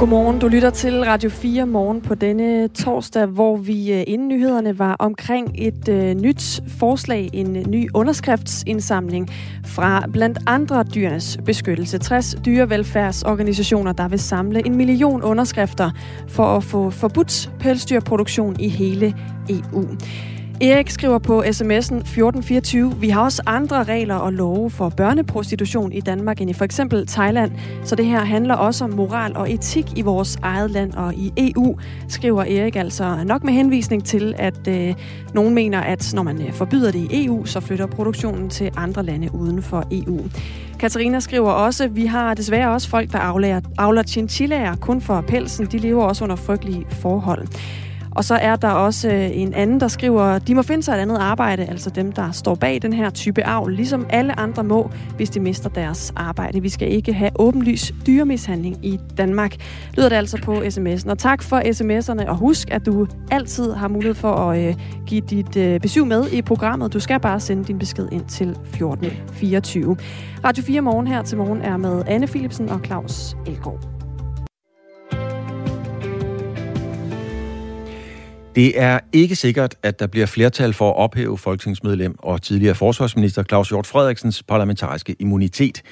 Godmorgen, du lytter til Radio 4 morgen på denne torsdag, hvor vi øh, inden nyhederne var omkring et øh, nyt forslag, en ny underskriftsindsamling fra blandt andre dyrenes beskyttelse. 60 dyrevelfærdsorganisationer, der vil samle en million underskrifter for at få forbudt pelsdyrproduktion i hele EU. Erik skriver på sms'en 1424, vi har også andre regler og love for børneprostitution i Danmark end i for eksempel Thailand, så det her handler også om moral og etik i vores eget land og i EU, skriver Erik altså nok med henvisning til, at øh, nogen mener, at når man øh, forbyder det i EU, så flytter produktionen til andre lande uden for EU. Katarina skriver også, vi har desværre også folk, der aflærer, avler chinchillaer kun for pelsen. De lever også under frygtelige forhold. Og så er der også øh, en anden, der skriver, de må finde sig et andet arbejde, altså dem, der står bag den her type arv, ligesom alle andre må, hvis de mister deres arbejde. Vi skal ikke have åbenlys dyremishandling i Danmark, lyder det altså på sms'en. Og tak for sms'erne, og husk, at du altid har mulighed for at øh, give dit øh, besøg med i programmet. Du skal bare sende din besked ind til 1424. Radio 4 Morgen her til morgen er med Anne Philipsen og Claus Elgaard. Det er ikke sikkert, at der bliver flertal for at ophæve folketingsmedlem og tidligere forsvarsminister Claus Hjort Frederiksens parlamentariske immunitet.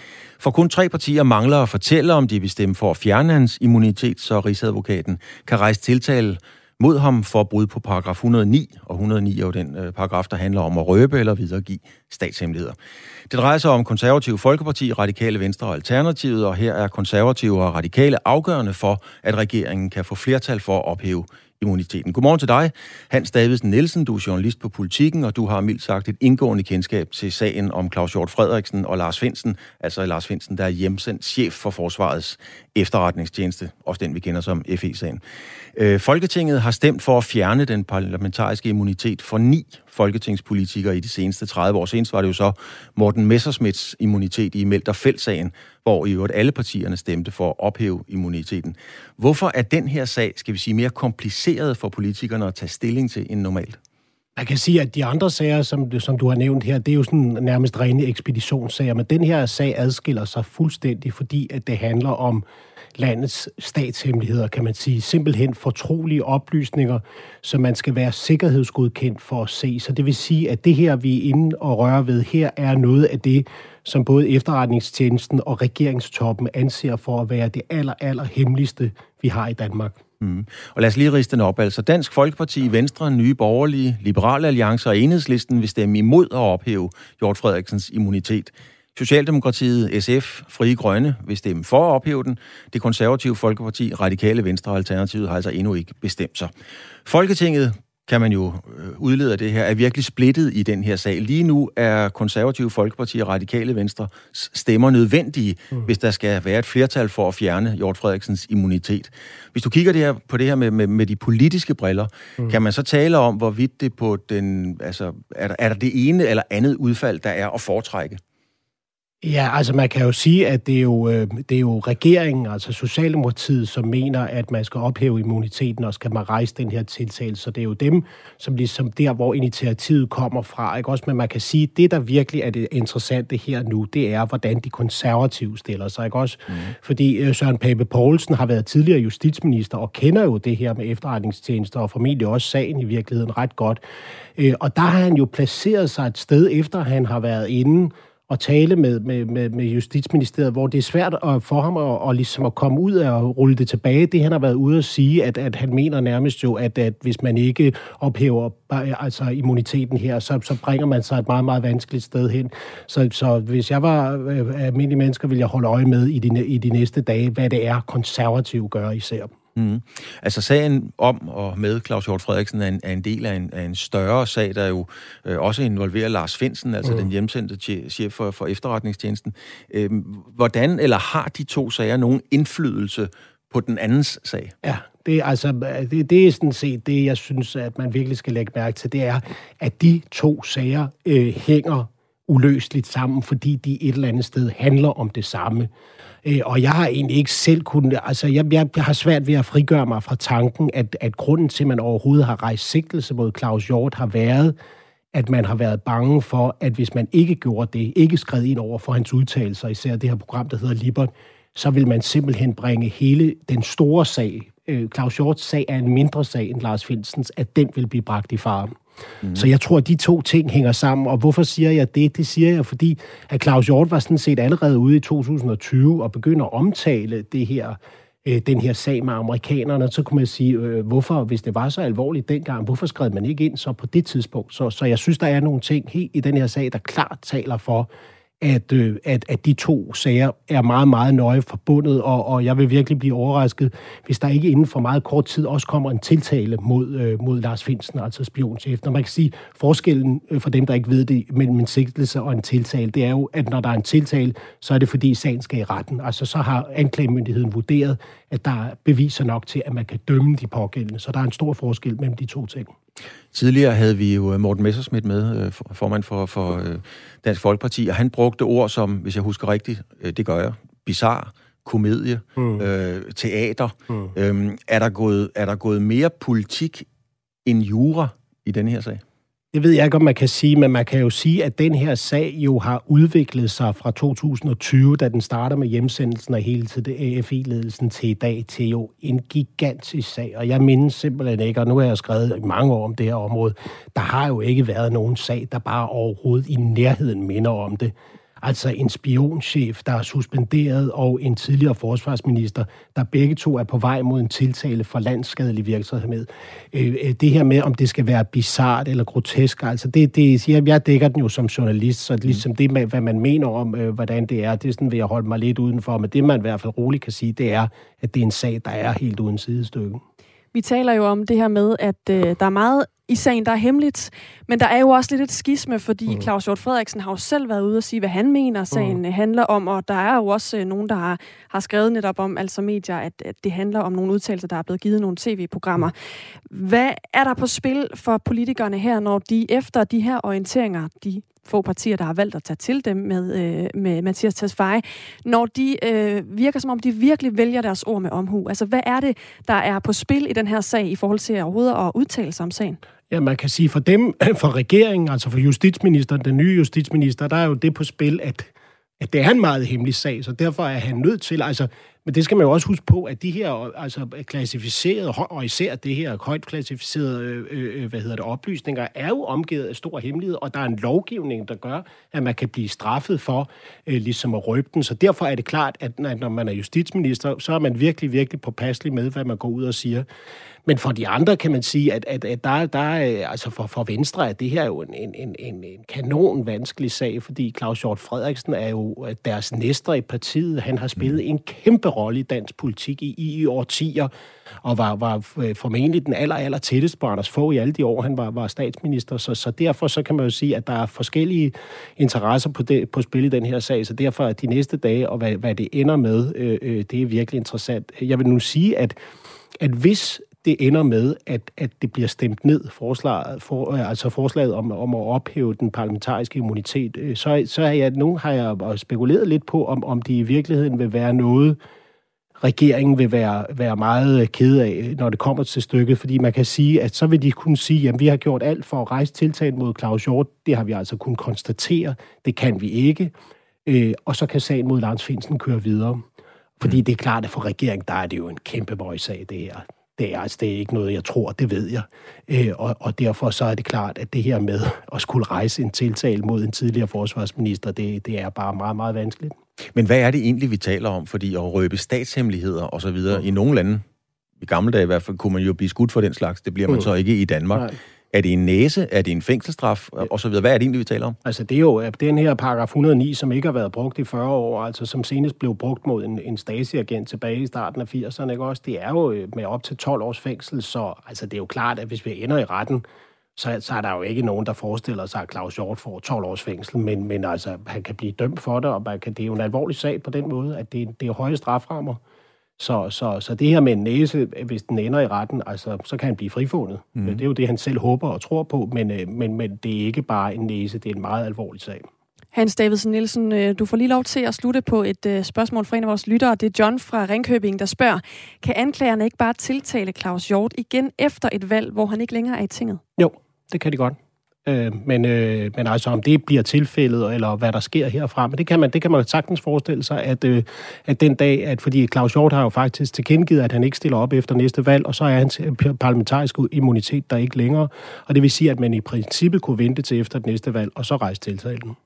For kun tre partier mangler at fortælle, om de vil stemme for at fjerne hans immunitet, så rigsadvokaten kan rejse tiltale mod ham for brud på paragraf 109, og 109 er jo den øh, paragraf, der handler om at røbe eller videregive statshemmeligheder. Det drejer sig om konservative Folkeparti, Radikale Venstre og Alternativet, og her er konservative og radikale afgørende for, at regeringen kan få flertal for at ophæve immuniteten. Godmorgen til dig, Hans Davidsen Nielsen. Du er journalist på Politikken, og du har mildt sagt et indgående kendskab til sagen om Claus Hjort Frederiksen og Lars Finsen, altså Lars Finsen, der er hjemsendt chef for Forsvarets efterretningstjeneste, også den vi kender som FE-sagen. Øh, Folketinget har stemt for at fjerne den parlamentariske immunitet for ni folketingspolitikere i de seneste 30 år. Senest var det jo så Morten Messersmiths immunitet i Melterfeld-sagen, hvor i øvrigt alle partierne stemte for at ophæve immuniteten. Hvorfor er den her sag, skal vi sige, mere kompliceret for politikerne at tage stilling til end normalt? Man kan sige, at de andre sager, som, som du har nævnt her, det er jo sådan nærmest rene ekspeditionssager, men den her sag adskiller sig fuldstændig, fordi at det handler om landets statshemmeligheder, kan man sige. Simpelthen fortrolige oplysninger, som man skal være sikkerhedsgodkendt for at se. Så det vil sige, at det her, vi er inde og rører ved her, er noget af det, som både efterretningstjenesten og regeringstoppen anser for at være det aller, aller hemmeligste, vi har i Danmark. Mm. Og lad os lige riste den op. Altså Dansk Folkeparti, Venstre, Nye Borgerlige, Liberale Alliancer og Enhedslisten vil stemme imod at ophæve Hjort Frederiksens immunitet. Socialdemokratiet, SF, Frie Grønne vil stemme for at ophæve den. Det konservative Folkeparti, Radikale Venstre og Alternativet har altså endnu ikke bestemt sig. Folketinget kan man jo øh, udlede af det her, er virkelig splittet i den her sag. Lige nu er konservative Folkeparti og Radikale Venstre stemmer nødvendige, mm. hvis der skal være et flertal for at fjerne Hjort Frederiksens immunitet. Hvis du kigger det her, på det her med, med, med de politiske briller, mm. kan man så tale om, hvorvidt det på den, altså, er der, er der det ene eller andet udfald, der er at foretrække? Ja, altså man kan jo sige, at det er jo, øh, det er jo regeringen, altså Socialdemokratiet, som mener, at man skal ophæve immuniteten, og skal man rejse den her tiltale. Så det er jo dem, som ligesom der, hvor initiativet kommer fra. Ikke? Også, men man kan sige, at det, der virkelig er det interessante her nu, det er, hvordan de konservative stiller sig. Ikke? Også, mm. Fordi øh, Søren Pape Poulsen har været tidligere justitsminister, og kender jo det her med efterretningstjenester, og formentlig også sagen i virkeligheden ret godt. Øh, og der har han jo placeret sig et sted, efter han har været inde at tale med, med, med, med Justitsministeriet, hvor det er svært at, for ham at, at, ligesom at komme ud af og rulle det tilbage. Det han har været ude at sige, at, at han mener nærmest jo, at, at hvis man ikke ophæver øh, altså immuniteten her, så, så bringer man sig et meget, meget vanskeligt sted hen. Så, så hvis jeg var øh, almindelig mennesker, ville jeg holde øje med i de, i de næste dage, hvad det er, konservative gør især. Mm. Altså sagen om og med Claus Hjort Frederiksen er en, er en del af en, af en større sag, der jo øh, også involverer Lars Finsen, altså mm. den hjemsendte chef for, for efterretningstjenesten. Øh, hvordan eller har de to sager nogen indflydelse på den andens sag? Ja, det, altså, det, det er sådan set det, jeg synes, at man virkelig skal lægge mærke til, det er, at de to sager øh, hænger uløseligt sammen, fordi de et eller andet sted handler om det samme. Øh, og jeg har egentlig ikke selv kunnet... Altså, jeg, jeg, jeg har svært ved at frigøre mig fra tanken, at, at grunden til, at man overhovedet har rejst sigtelse mod Claus Hjort, har været, at man har været bange for, at hvis man ikke gjorde det, ikke skred ind over for hans udtalelser, især det her program, der hedder Libert, så vil man simpelthen bringe hele den store sag, øh, Claus Hjorts sag er en mindre sag end Lars Finsens, at den vil blive bragt i fare. Mm. Så jeg tror, at de to ting hænger sammen. Og hvorfor siger jeg det? Det siger jeg, fordi at Claus Hjort var sådan set allerede ude i 2020 og begynder at omtale det her øh, den her sag med amerikanerne, så kunne man sige, øh, hvorfor, hvis det var så alvorligt dengang, hvorfor skrev man ikke ind så på det tidspunkt? Så, så jeg synes, der er nogle ting helt i den her sag, der klart taler for, at, øh, at, at de to sager er meget, meget nøje forbundet, og, og jeg vil virkelig blive overrasket, hvis der ikke inden for meget kort tid også kommer en tiltale mod, øh, mod Lars Finsen, altså spionchef. Når man kan sige, forskellen øh, for dem, der ikke ved det, mellem en sigtelse og en tiltale, det er jo, at når der er en tiltale, så er det fordi sagen skal i retten. Altså så har anklagemyndigheden vurderet, at der er beviser nok til, at man kan dømme de pågældende. Så der er en stor forskel mellem de to ting. Tidligere havde vi jo øh, Morten Messersmith med, øh, formand for, for øh, Dansk Folkeparti, og han brugte ord som, hvis jeg husker rigtigt, det gør jeg, bizarre, komedie, mm. øh, teater. Mm. Øhm, er, der gået, er der gået mere politik end jura i denne her sag? Det ved jeg ikke, om man kan sige, men man kan jo sige, at den her sag jo har udviklet sig fra 2020, da den starter med hjemsendelsen af hele til AFI-ledelsen til i dag, til jo en gigantisk sag. Og jeg mindes simpelthen ikke, og nu har jeg skrevet i mange år om det her område, der har jo ikke været nogen sag, der bare overhovedet i nærheden minder om det. Altså en spionchef, der er suspenderet, og en tidligere forsvarsminister, der begge to er på vej mod en tiltale for landsskadelig virksomhed. Øh, øh, det her med, om det skal være bizart eller grotesk, altså det, det jeg, jeg dækker den jo som journalist, så ligesom det, med, hvad man mener om, øh, hvordan det er, det er sådan, vil jeg holde mig lidt udenfor. Men det, man i hvert fald roligt kan sige, det er, at det er en sag, der er helt uden sidestykke. Vi taler jo om det her med, at øh, der er meget i sagen, der er hemmeligt. Men der er jo også lidt et skisme, fordi mm. Claus Hjort Frederiksen har jo selv været ude og sige, hvad han mener, sagen mm. handler om. Og der er jo også øh, nogen, der har, har skrevet netop om, altså medier, at, at det handler om nogle udtalelser, der er blevet givet nogle tv-programmer. Mm. Hvad er der på spil for politikerne her, når de efter de her orienteringer, de få partier, der har valgt at tage til dem med, øh, med Mathias Tesfaye, når de øh, virker som om, de virkelig vælger deres ord med omhu. Altså, hvad er det, der er på spil i den her sag i forhold til overhovedet at udtale sig om sagen? Ja, man kan sige for dem, for regeringen, altså for justitsministeren, den nye justitsminister, der er jo det på spil, at, at det er en meget hemmelig sag, så derfor er han nødt til, altså men det skal man jo også huske på, at de her altså, klassificerede, og især det her højt klassificerede øh, øh, øh, hvad hedder det, oplysninger, er jo omgivet af stor hemmelighed, og der er en lovgivning, der gør, at man kan blive straffet for øh, ligesom at røbe den. Så derfor er det klart, at når man er justitsminister, så er man virkelig, virkelig påpasselig med, hvad man går ud og siger. Men for de andre kan man sige, at, at, at der, der er, altså for, for Venstre, at det her er jo en, en, en, en kanon vanskelig sag, fordi Claus Hjort Frederiksen er jo deres næster i partiet. Han har spillet en kæmpe rolle i dansk politik i, i, i årtier, og var, var formentlig den aller, aller tætteste på Anders Fogh i alle de år, han var, var statsminister. Så, så derfor så kan man jo sige, at der er forskellige interesser på, det, på spil i den her sag, så derfor er de næste dage, og hvad, hvad det ender med, øh, øh, det er virkelig interessant. Jeg vil nu sige, at at hvis det ender med, at, at det bliver stemt ned, forslaget, for, altså forslaget om, om at ophæve den parlamentariske immunitet, øh, så, så har jeg, nogen har jeg spekuleret lidt på, om, om det i virkeligheden vil være noget, regeringen vil være, være meget ked af, når det kommer til stykket, fordi man kan sige, at så vil de kunne sige, at vi har gjort alt for at rejse tiltag mod Claus Hjort. Det har vi altså kun konstatere. Det kan vi ikke. Øh, og så kan sagen mod Lars Finsen køre videre. Fordi mm. det er klart, at for regeringen, der er det jo en kæmpe møjsag, det her. Det er, altså, det er ikke noget, jeg tror, det ved jeg. Øh, og, og derfor så er det klart, at det her med at skulle rejse en tiltale mod en tidligere forsvarsminister, det, det er bare meget, meget vanskeligt. Men hvad er det egentlig, vi taler om? Fordi at røbe statshemmeligheder og så videre, mm. i nogle lande, i gamle dage i hvert fald, kunne man jo blive skudt for den slags. Det bliver man mm. så ikke i Danmark. Nej. Er det en næse? Er det en fængselsstraf? Og så videre. Hvad er det egentlig, vi taler om? Altså, det er jo den her paragraf 109, som ikke har været brugt i 40 år, altså som senest blev brugt mod en, en Stasi-agent tilbage i starten af 80'erne, ikke også? Det er jo øh, med op til 12 års fængsel, så altså, det er jo klart, at hvis vi ender i retten, så, så er der jo ikke nogen, der forestiller sig, at Claus Hjort får 12 års fængsel, men, men altså, han kan blive dømt for det, og man kan, det er jo en alvorlig sag på den måde, at det, det er høje straframmer. Så, så, så det her med en næse, hvis den ender i retten, altså, så kan han blive frifundet. Mm. Det er jo det, han selv håber og tror på, men, øh, men, men det er ikke bare en næse, det er en meget alvorlig sag. Hans Davidsen Nielsen, øh, du får lige lov til at slutte på et øh, spørgsmål fra en af vores lyttere. Det er John fra Ringkøbing, der spørger, kan anklagerne ikke bare tiltale Claus Hjort igen efter et valg, hvor han ikke længere er i tinget? Jo, det kan de godt. Øh, men, øh, men altså, om det bliver tilfældet, eller hvad der sker herfra, men det kan man, det kan man sagtens forestille sig, at, øh, at den dag, at fordi Claus Hjort har jo faktisk tilkendegivet, at han ikke stiller op efter næste valg, og så er hans parlamentariske immunitet der ikke længere, og det vil sige, at man i princippet kunne vente til efter det næste valg, og så rejse tiltalen.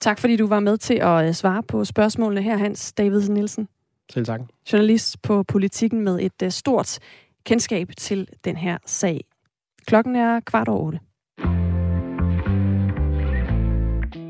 Tak fordi du var med til at øh, svare på spørgsmålene her, Hans Davidsen Nielsen. Selv tak. Journalist på Politikken med et øh, stort kendskab til den her sag. Klokken er kvart over otte.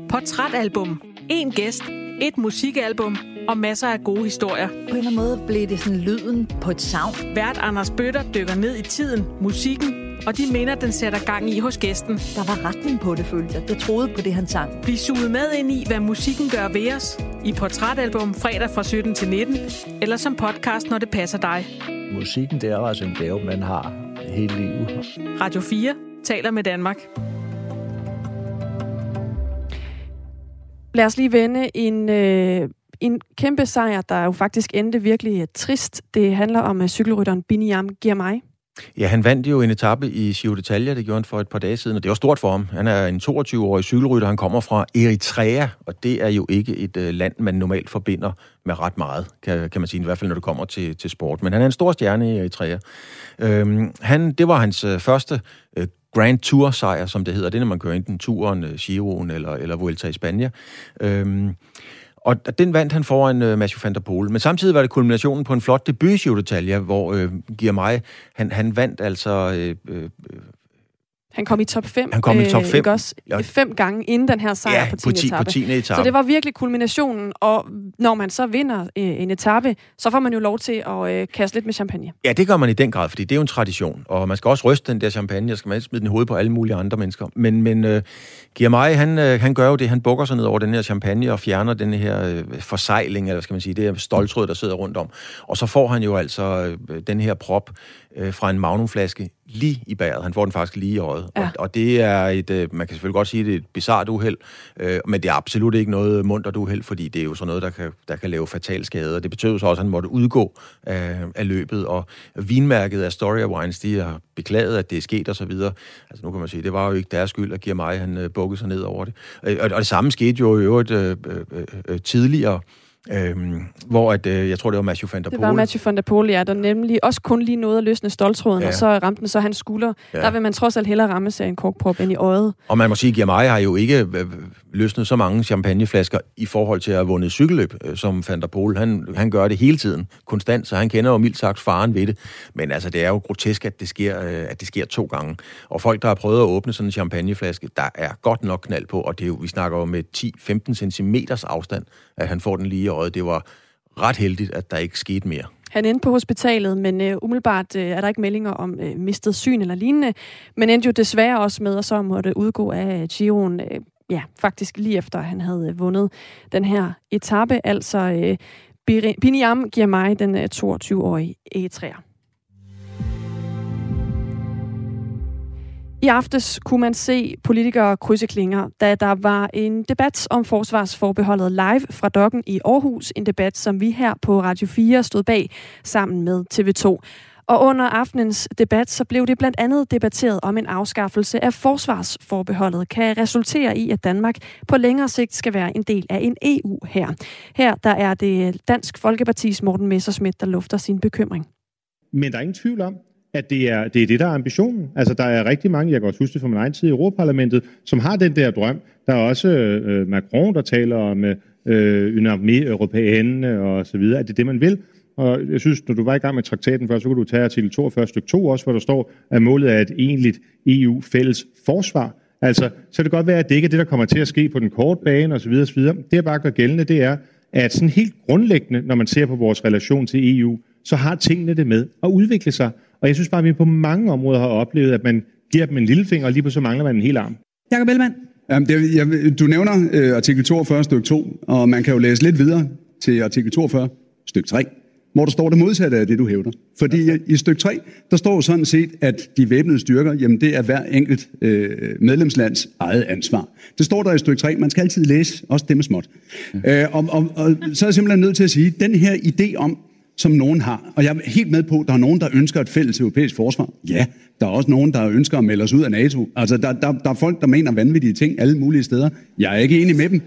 Portrætalbum. En gæst. Et musikalbum og masser af gode historier. På en eller anden måde blev det sådan lyden på et savn. Vært Anders Bøtter dykker ned i tiden, musikken og de minder, den sætter gang i hos gæsten. Der var retning på det, følte jeg. Jeg troede på det, han sang. Bliv suget med ind i, hvad musikken gør ved os. I Portrætalbum fredag fra 17 til 19, eller som podcast, når det passer dig. Musikken, det er altså en gave, man har hele livet. Radio 4 taler med Danmark. Lad os lige vende en, øh, en kæmpe sejr, der jo faktisk endte virkelig øh, trist. Det handler om cykelrytteren Biniam Girmay. Ja, han vandt jo en etape i Giro d'Italia, det gjorde han for et par dage siden, og det var stort for ham. Han er en 22-årig cykelrytter, han kommer fra Eritrea, og det er jo ikke et øh, land, man normalt forbinder med ret meget, kan, kan man sige, i hvert fald når det kommer til, til sport. Men han er en stor stjerne i Eritrea. Øhm, han, det var hans øh, første Grand Tour sejr, som det hedder. Det er, når man kører enten turen, øh, Giroen eller, eller Vuelta i Spanien. Øhm, og den vandt han foran øh, Mathieu van der Poel. Men samtidig var det kulminationen på en flot debut i Giro hvor øh, Giamai, han, han vandt altså øh, øh, han kom i top 5. Han kom i top 5. Øh, ikke også? Ja. Fem gange inden den her sejr ja, på 10. På 10 etape. På 10. etape. Så det var virkelig kulminationen, og når man så vinder øh, en etape, så får man jo lov til at øh, kaste lidt med champagne. Ja, det gør man i den grad, fordi det er jo en tradition, og man skal også ryste den der champagne, jeg skal man smide den i hovedet på alle mulige andre mennesker. Men, men øh, Guillermo, han, øh, han gør jo det, han bukker sig ned over den her champagne og fjerner den her øh, forsejling, eller skal man sige, det her stoltrød, der sidder rundt om. Og så får han jo altså øh, den her prop øh, fra en magnumflaske lige i bæret. Han får den faktisk lige i øjet. Ja. Og, og det er et, øh, man kan selvfølgelig godt sige, det er et bizart uheld, øh, men det er absolut ikke noget muntert uheld, fordi det er jo sådan noget, der kan, der kan lave fatal skade. Og det betød så også, at han måtte udgå af, af løbet. Og vinmærket af Story of Wines, de har beklaget, at det er sket og så videre. Altså nu kan man sige, det var jo ikke deres skyld, at giver mig, han øh, bukkede sig ned over det. Øh, og, og det samme skete jo i øvrigt øh, øh, øh, tidligere Øhm, hvor at, øh, jeg tror, det var Matthew van der Poel. Det var Matthew van der Poel, ja, der nemlig også kun lige nåede at løsne stoltråden, ja. og så ramte den så hans skulder. Ja. Der vil man trods alt hellere ramme sig en korkprop end i øjet. Og man må sige, at Giamai har jo ikke løsnet så mange champagneflasker i forhold til at have vundet cykelløb, øh, som van der Pol. Han, han gør det hele tiden, konstant, så han kender jo mildt sagt faren ved det. Men altså, det er jo grotesk, at det sker, øh, at det sker to gange. Og folk, der har prøvet at åbne sådan en champagneflaske, der er godt nok knald på, og det er jo, vi snakker jo med 10-15 cm afstand, at han får den lige i øjet. Det var ret heldigt, at der ikke skete mere. Han endte på hospitalet, men øh, umiddelbart øh, er der ikke meldinger om øh, mistet syn eller lignende. Men endte jo desværre også med at så måtte udgå af Giroen, Øh, ja, faktisk lige efter han havde øh, vundet den her etape. Altså øh, Biniam giver mig den øh, 22-årige eritreer. I aftes kunne man se politikere krydse klinger, da der var en debat om forsvarsforbeholdet live fra Dokken i Aarhus. En debat, som vi her på Radio 4 stod bag sammen med TV2. Og under aftenens debat, så blev det blandt andet debatteret om en afskaffelse af forsvarsforbeholdet kan resultere i, at Danmark på længere sigt skal være en del af en EU her. Her der er det Dansk Folkepartis Morten Messerschmidt, der lufter sin bekymring. Men der er ingen tvivl om, at det er, det er det, der er ambitionen. Altså, der er rigtig mange, jeg kan også huske det fra min egen tid i Europaparlamentet, som har den der drøm. Der er også øh, Macron, der taler om øh, en armé europæenne og så videre, at det er det, man vil. Og jeg synes, når du var i gang med traktaten før, så kunne du tage artikel 42 stykke 2 også, hvor der står, at målet er et egentligt EU-fælles forsvar. Altså, så det kan godt være, at det ikke er det, der kommer til at ske på den korte bane osv. osv. Det, jeg bare gør gældende, det er, at sådan helt grundlæggende, når man ser på vores relation til EU, så har tingene det med at udvikle sig. Og jeg synes bare, at vi på mange områder har oplevet, at man giver dem en lille finger, og lige på så mangler man en hel arm. Jakob Ellemann. Jamen, det, jeg, du nævner øh, artikel 42 stykke 2, og man kan jo læse lidt videre til artikel 42 stykke 3, hvor der står det modsatte af det, du hævder. Fordi ja. i stykke 3, der står jo sådan set, at de væbnede styrker, jamen det er hver enkelt øh, medlemslands eget ansvar. Det står der i stykke 3. Man skal altid læse, også det med småt. Ja. Øh, og, og, og så er jeg simpelthen nødt til at sige, at den her idé om, som nogen har. Og jeg er helt med på, at der er nogen, der ønsker et fælles europæisk forsvar. Ja, der er også nogen, der ønsker at melde os ud af NATO. Altså, der, der, der er folk, der mener vanvittige ting alle mulige steder. Jeg er ikke enig med dem.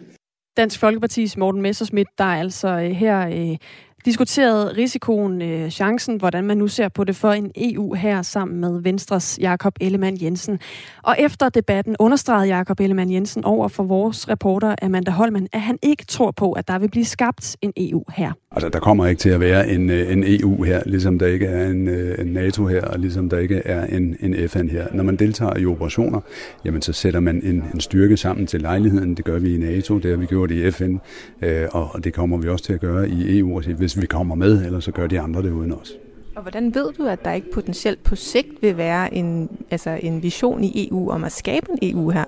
Dansk Folkeparti's Morten Messersmith, der er altså øh, her øh, diskuteret risikoen, øh, chancen, hvordan man nu ser på det for en EU her sammen med Venstres Jakob Ellemann Jensen. Og efter debatten understregede Jakob Ellemann Jensen over for vores reporter Amanda Holman, at han ikke tror på, at der vil blive skabt en EU her. Altså, der kommer ikke til at være en, øh, en EU her, ligesom der ikke er en, øh, en NATO her, og ligesom der ikke er en, en FN her. Når man deltager i operationer, jamen så sætter man en, en styrke sammen til lejligheden. Det gør vi i NATO, det har vi gjort i FN, øh, og det kommer vi også til at gøre i EU, hvis vi kommer med, eller så gør de andre det uden os. Og hvordan ved du, at der ikke potentielt på sigt vil være en, altså en vision i EU om at skabe en EU her?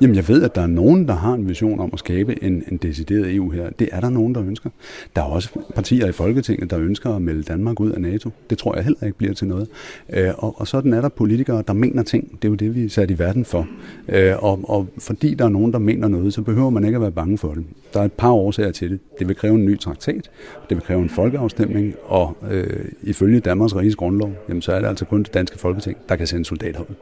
Jamen, jeg ved, at der er nogen, der har en vision om at skabe en, en decideret EU her. Det er der nogen, der ønsker. Der er også partier i Folketinget, der ønsker at melde Danmark ud af NATO. Det tror jeg heller ikke bliver til noget. Øh, og, og sådan er der politikere, der mener ting. Det er jo det, vi er sat i verden for. Øh, og, og fordi der er nogen, der mener noget, så behøver man ikke at være bange for det. Der er et par årsager til det. Det vil kræve en ny traktat. Det vil kræve en folkeafstemning. Og øh, ifølge Danmarks Riges Grundlov, jamen, så er det altså kun det danske folketing, der kan sende soldater ud.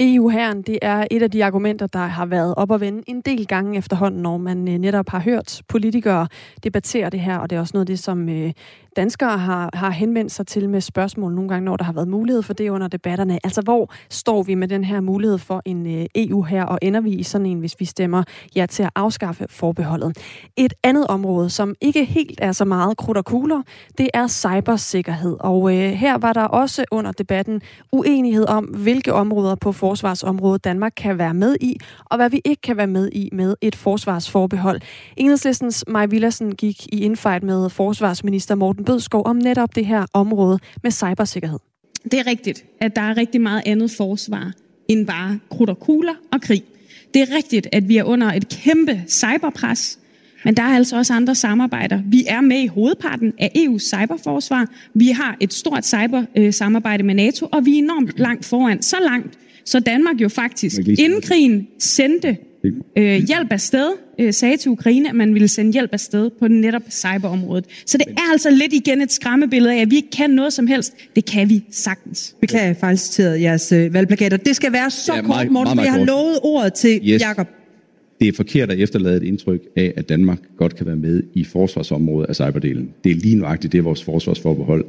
EU-herren, det er et af de argumenter, der har været op at vende en del gange efterhånden, når man øh, netop har hørt politikere debattere det her, og det er også noget af det, som øh, danskere har, har henvendt sig til med spørgsmål nogle gange, når der har været mulighed for det under debatterne. Altså, hvor står vi med den her mulighed for en øh, EU her, og ender vi i sådan en, hvis vi stemmer ja til at afskaffe forbeholdet? Et andet område, som ikke helt er så meget krudt og kugler, det er cybersikkerhed. Og øh, her var der også under debatten uenighed om, hvilke områder på forsvarsområdet Danmark kan være med i, og hvad vi ikke kan være med i med et forsvarsforbehold. Enhedslistens Maj Villersen gik i infight med forsvarsminister Morten Bødskov om netop det her område med cybersikkerhed. Det er rigtigt, at der er rigtig meget andet forsvar end bare krudt og kugler og krig. Det er rigtigt, at vi er under et kæmpe cyberpres, men der er altså også andre samarbejder. Vi er med i hovedparten af EU's cyberforsvar. Vi har et stort cybersamarbejde med NATO, og vi er enormt langt foran. Så langt, så Danmark jo faktisk inden krigen sendte øh, hjælp afsted, øh, sagde til Ukraine, at man ville sende hjælp afsted på netop cyberområdet. Så det er altså lidt igen et skræmmebillede af, at vi ikke kan noget som helst. Det kan vi sagtens. Beklager, jeg fejlciteret jeres øh, valgplakater. Det skal være så ja, kort, Morten, meget, meget jeg har lovet ordet til yes. Jakob. Det er forkert at efterlade et indtryk af, at Danmark godt kan være med i forsvarsområdet af cyberdelen. Det er lige nuagtigt det, vores forsvarsforbehold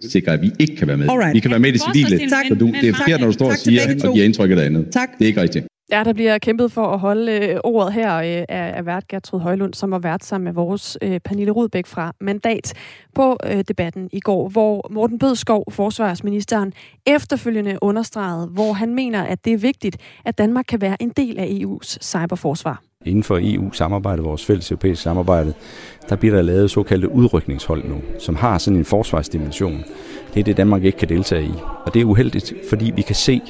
sikrer, at vi ikke kan være med. Alright. Vi kan være med i det civile. Tak. Så du, det er forkert, når du står og siger, og giver indtryk af det andet. Tak. Det er ikke rigtigt. Ja, der bliver kæmpet for at holde øh, ordet her øh, af, vært Gertrud Højlund, som var vært sammen med vores øh, Pernille Rudbæk fra Mandat på øh, debatten i går, hvor Morten Bødskov, forsvarsministeren, efterfølgende understregede, hvor han mener, at det er vigtigt, at Danmark kan være en del af EU's cyberforsvar. Inden for EU-samarbejdet, vores fælles europæiske samarbejde, der bliver der lavet såkaldte udrykningshold nu, som har sådan en forsvarsdimension. Det er det, Danmark ikke kan deltage i. Og det er uheldigt, fordi vi kan se,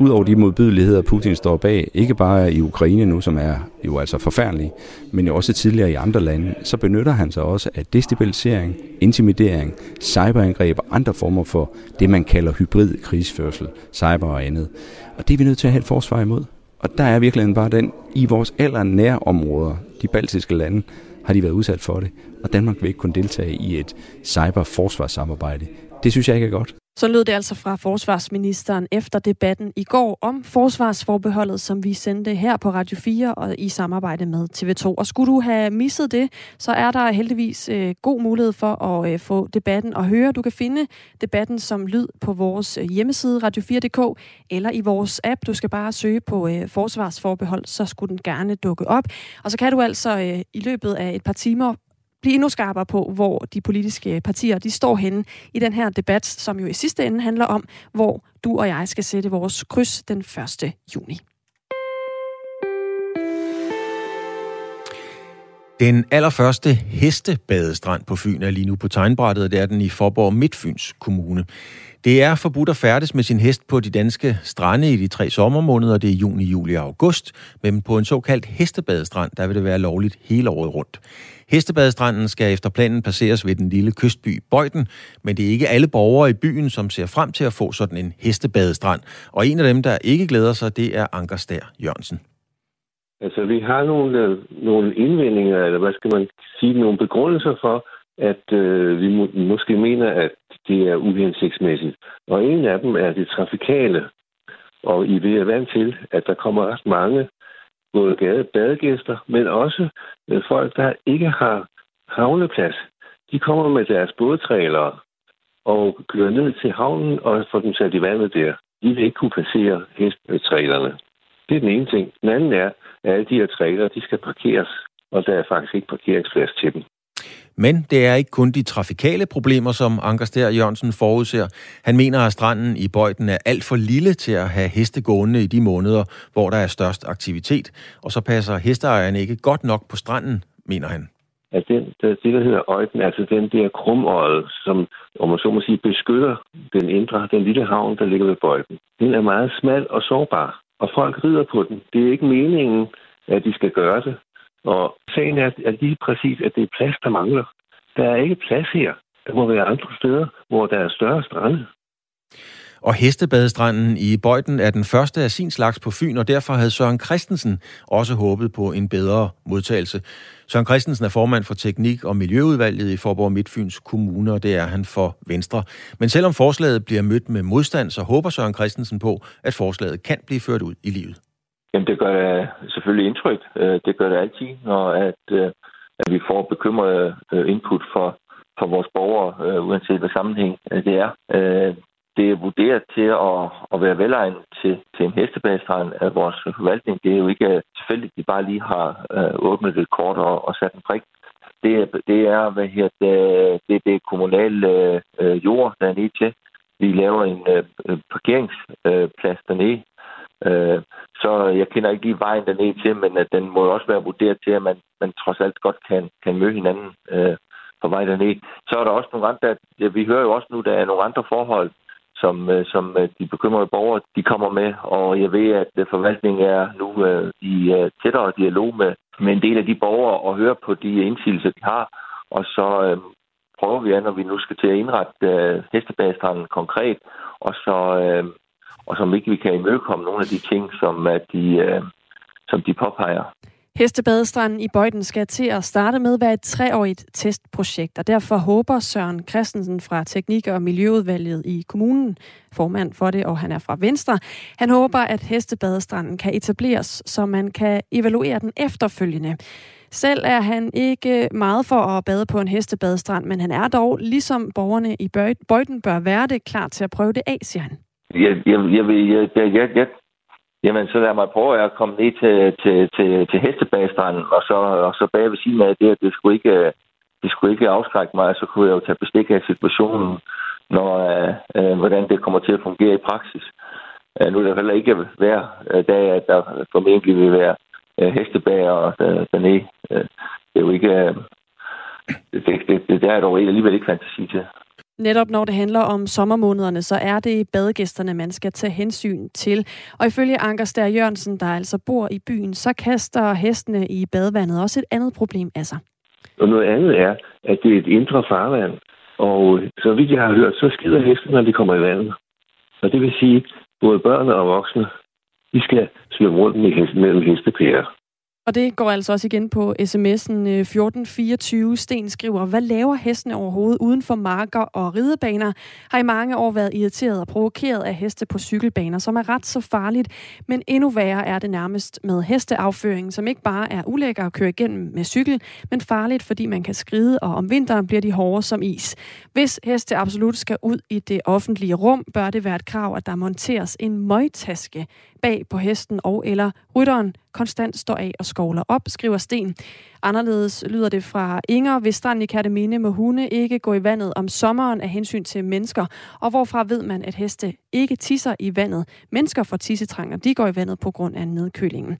Udover de modbydeligheder, Putin står bag, ikke bare i Ukraine nu, som er jo altså forfærdelig, men jo også tidligere i andre lande, så benytter han sig også af destabilisering, intimidering, cyberangreb og andre former for det, man kalder hybrid krigsførsel, cyber og andet. Og det er vi nødt til at have et forsvar imod. Og der er virkelig bare den, i vores allernære områder, de baltiske lande, har de været udsat for det. Og Danmark vil ikke kunne deltage i et cyberforsvarssamarbejde. Det synes jeg ikke er godt. Så lød det altså fra forsvarsministeren efter debatten i går om forsvarsforbeholdet, som vi sendte her på Radio 4 og i samarbejde med TV2. Og skulle du have misset det, så er der heldigvis øh, god mulighed for at øh, få debatten og høre. Du kan finde debatten som lyd på vores øh, hjemmeside radio4.dk eller i vores app. Du skal bare søge på øh, forsvarsforbehold, så skulle den gerne dukke op. Og så kan du altså øh, i løbet af et par timer blive endnu skarpere på, hvor de politiske partier de står henne i den her debat, som jo i sidste ende handler om, hvor du og jeg skal sætte vores kryds den 1. juni. Den allerførste hestebadestrand på Fyn er lige nu på tegnbrættet, og det er den i Forborg Midtfyns Kommune. Det er forbudt at færdes med sin hest på de danske strande i de tre sommermåneder, det er juni, juli og august, men på en såkaldt hestebadestrand, der vil det være lovligt hele året rundt. Hestebadestranden skal efter planen passeres ved den lille kystby Bøjden, men det er ikke alle borgere i byen, som ser frem til at få sådan en hestebadestrand. Og en af dem, der ikke glæder sig, det er Anker Stær Jørgensen. Altså, vi har nogle, øh, nogle indvendinger, eller hvad skal man sige, nogle begrundelser for, at øh, vi må, måske mener, at det er uhensigtsmæssigt. Og en af dem er det trafikale. Og I vil vant til, at der kommer ret mange både gade badegæster, men også øh, folk, der ikke har havneplads. De kommer med deres bådtrælere og kører ned til havnen og får dem sat i vandet der. De vil ikke kunne passere hesttrælerne. Det er den ene ting. Den anden er, at alle de her trailer, de skal parkeres, og der er faktisk ikke parkeringsplads til dem. Men det er ikke kun de trafikale problemer, som Anker Stær Jørgensen forudser. Han mener, at stranden i Bøjden er alt for lille til at have heste gående i de måneder, hvor der er størst aktivitet. Og så passer hesteejerne ikke godt nok på stranden, mener han. At den, det, der hedder øjden, altså den der krumøjet, som, om man så må sige, beskytter den indre, den lille havn, der ligger ved Bøjden, den er meget smal og sårbar. Og folk rider på den. Det er ikke meningen, at de skal gøre det. Og sagen er, at lige præcis, at det er plads, der mangler. Der er ikke plads her. Der må være andre steder, hvor der er større strande. Og Hestebadestranden i Bøjden er den første af sin slags på Fyn, og derfor havde Søren Christensen også håbet på en bedre modtagelse. Søren Christensen er formand for Teknik- og Miljøudvalget i Forborg Midtfyns Kommune, og det er han for Venstre. Men selvom forslaget bliver mødt med modstand, så håber Søren Christensen på, at forslaget kan blive ført ud i livet. Jamen, det gør øh, selvfølgelig indtryk. Øh, det gør det altid, når at, øh, at vi får bekymrede input for, for vores borgere, uanset hvad sammenhæng det er. Det er vurderet til at, at være velegnet til, til en hestebagestrand af vores forvaltning. Det er jo ikke tilfældigt, at de bare lige har åbnet et kort og, og sat en prik. Det er, det er, hvad her, det, det, er kommunal øh, jord, der er nede til. Vi laver en øh, parkeringsplads øh, dernede, Øh, så jeg kender ikke lige vejen derned til, men at den må også være vurderet til, at man, man trods alt godt kan, kan møde hinanden øh, på vej derned. Så er der også nogle andre, ja, vi hører jo også nu, der er nogle andre forhold, som, øh, som øh, de bekymrede borgere, de kommer med, og jeg ved, at øh, forvaltningen er nu øh, i øh, tættere dialog med, med en del af de borgere og høre på de indsigelser, de har, og så øh, prøver vi, når vi nu skal til at indrette øh, hestebagestranden konkret, og så øh, og som ikke vi kan imødekomme nogle af de ting, som, at de, øh, som de påpeger. Hestebadestranden i Bøjden skal til at starte med at være et treårigt testprojekt, og derfor håber Søren Christensen fra Teknik- og Miljøudvalget i kommunen, formand for det, og han er fra Venstre, han håber, at Hestebadestranden kan etableres, så man kan evaluere den efterfølgende. Selv er han ikke meget for at bade på en hestebadestrand, men han er dog, ligesom borgerne i Bøjden bør være det, klar til at prøve det af, siger han jeg, jeg, jeg, jeg, jeg, jeg, jeg, jamen, så lad mig prøve at komme ned til, til, til, til hestebagestranden, og så, og så bag ved siden af det, at det skulle ikke, det skulle ikke afskrække mig, så kunne jeg jo tage bestik af situationen, når, øh, øh hvordan det kommer til at fungere i praksis. Øh, nu er der heller ikke hver dag, at der formentlig vil være øh, hestebager øh, dernede. Det er jo ikke... Det, det, det, det, der er dog alligevel ikke fantasi til. Netop når det handler om sommermånederne, så er det badegæsterne, man skal tage hensyn til. Og ifølge Anker Stær Jørgensen, der altså bor i byen, så kaster hestene i badevandet også et andet problem af sig. Og noget andet er, at det er et indre farvand. Og så vidt jeg har hørt, så skider hestene, når de kommer i vandet. Og det vil sige, både børn og voksne, de skal svømme rundt mellem hestepærer. Og det går altså også igen på sms'en øh, 1424. Sten skriver, hvad laver hestene overhovedet uden for marker og ridebaner? Har i mange år været irriteret og provokeret af heste på cykelbaner, som er ret så farligt. Men endnu værre er det nærmest med hesteafføring, som ikke bare er ulækker at køre igennem med cykel, men farligt, fordi man kan skride, og om vinteren bliver de hårde som is. Hvis heste absolut skal ud i det offentlige rum, bør det være et krav, at der monteres en møgtaske bag på hesten og eller rytteren konstant står af og skovler op, skriver Sten. Anderledes lyder det fra Inger. Ved stranden i Kærteminde må hunde ikke gå i vandet om sommeren af hensyn til mennesker. Og hvorfra ved man, at heste ikke tisser i vandet? Mennesker får tissetranger, de går i vandet på grund af nedkølingen.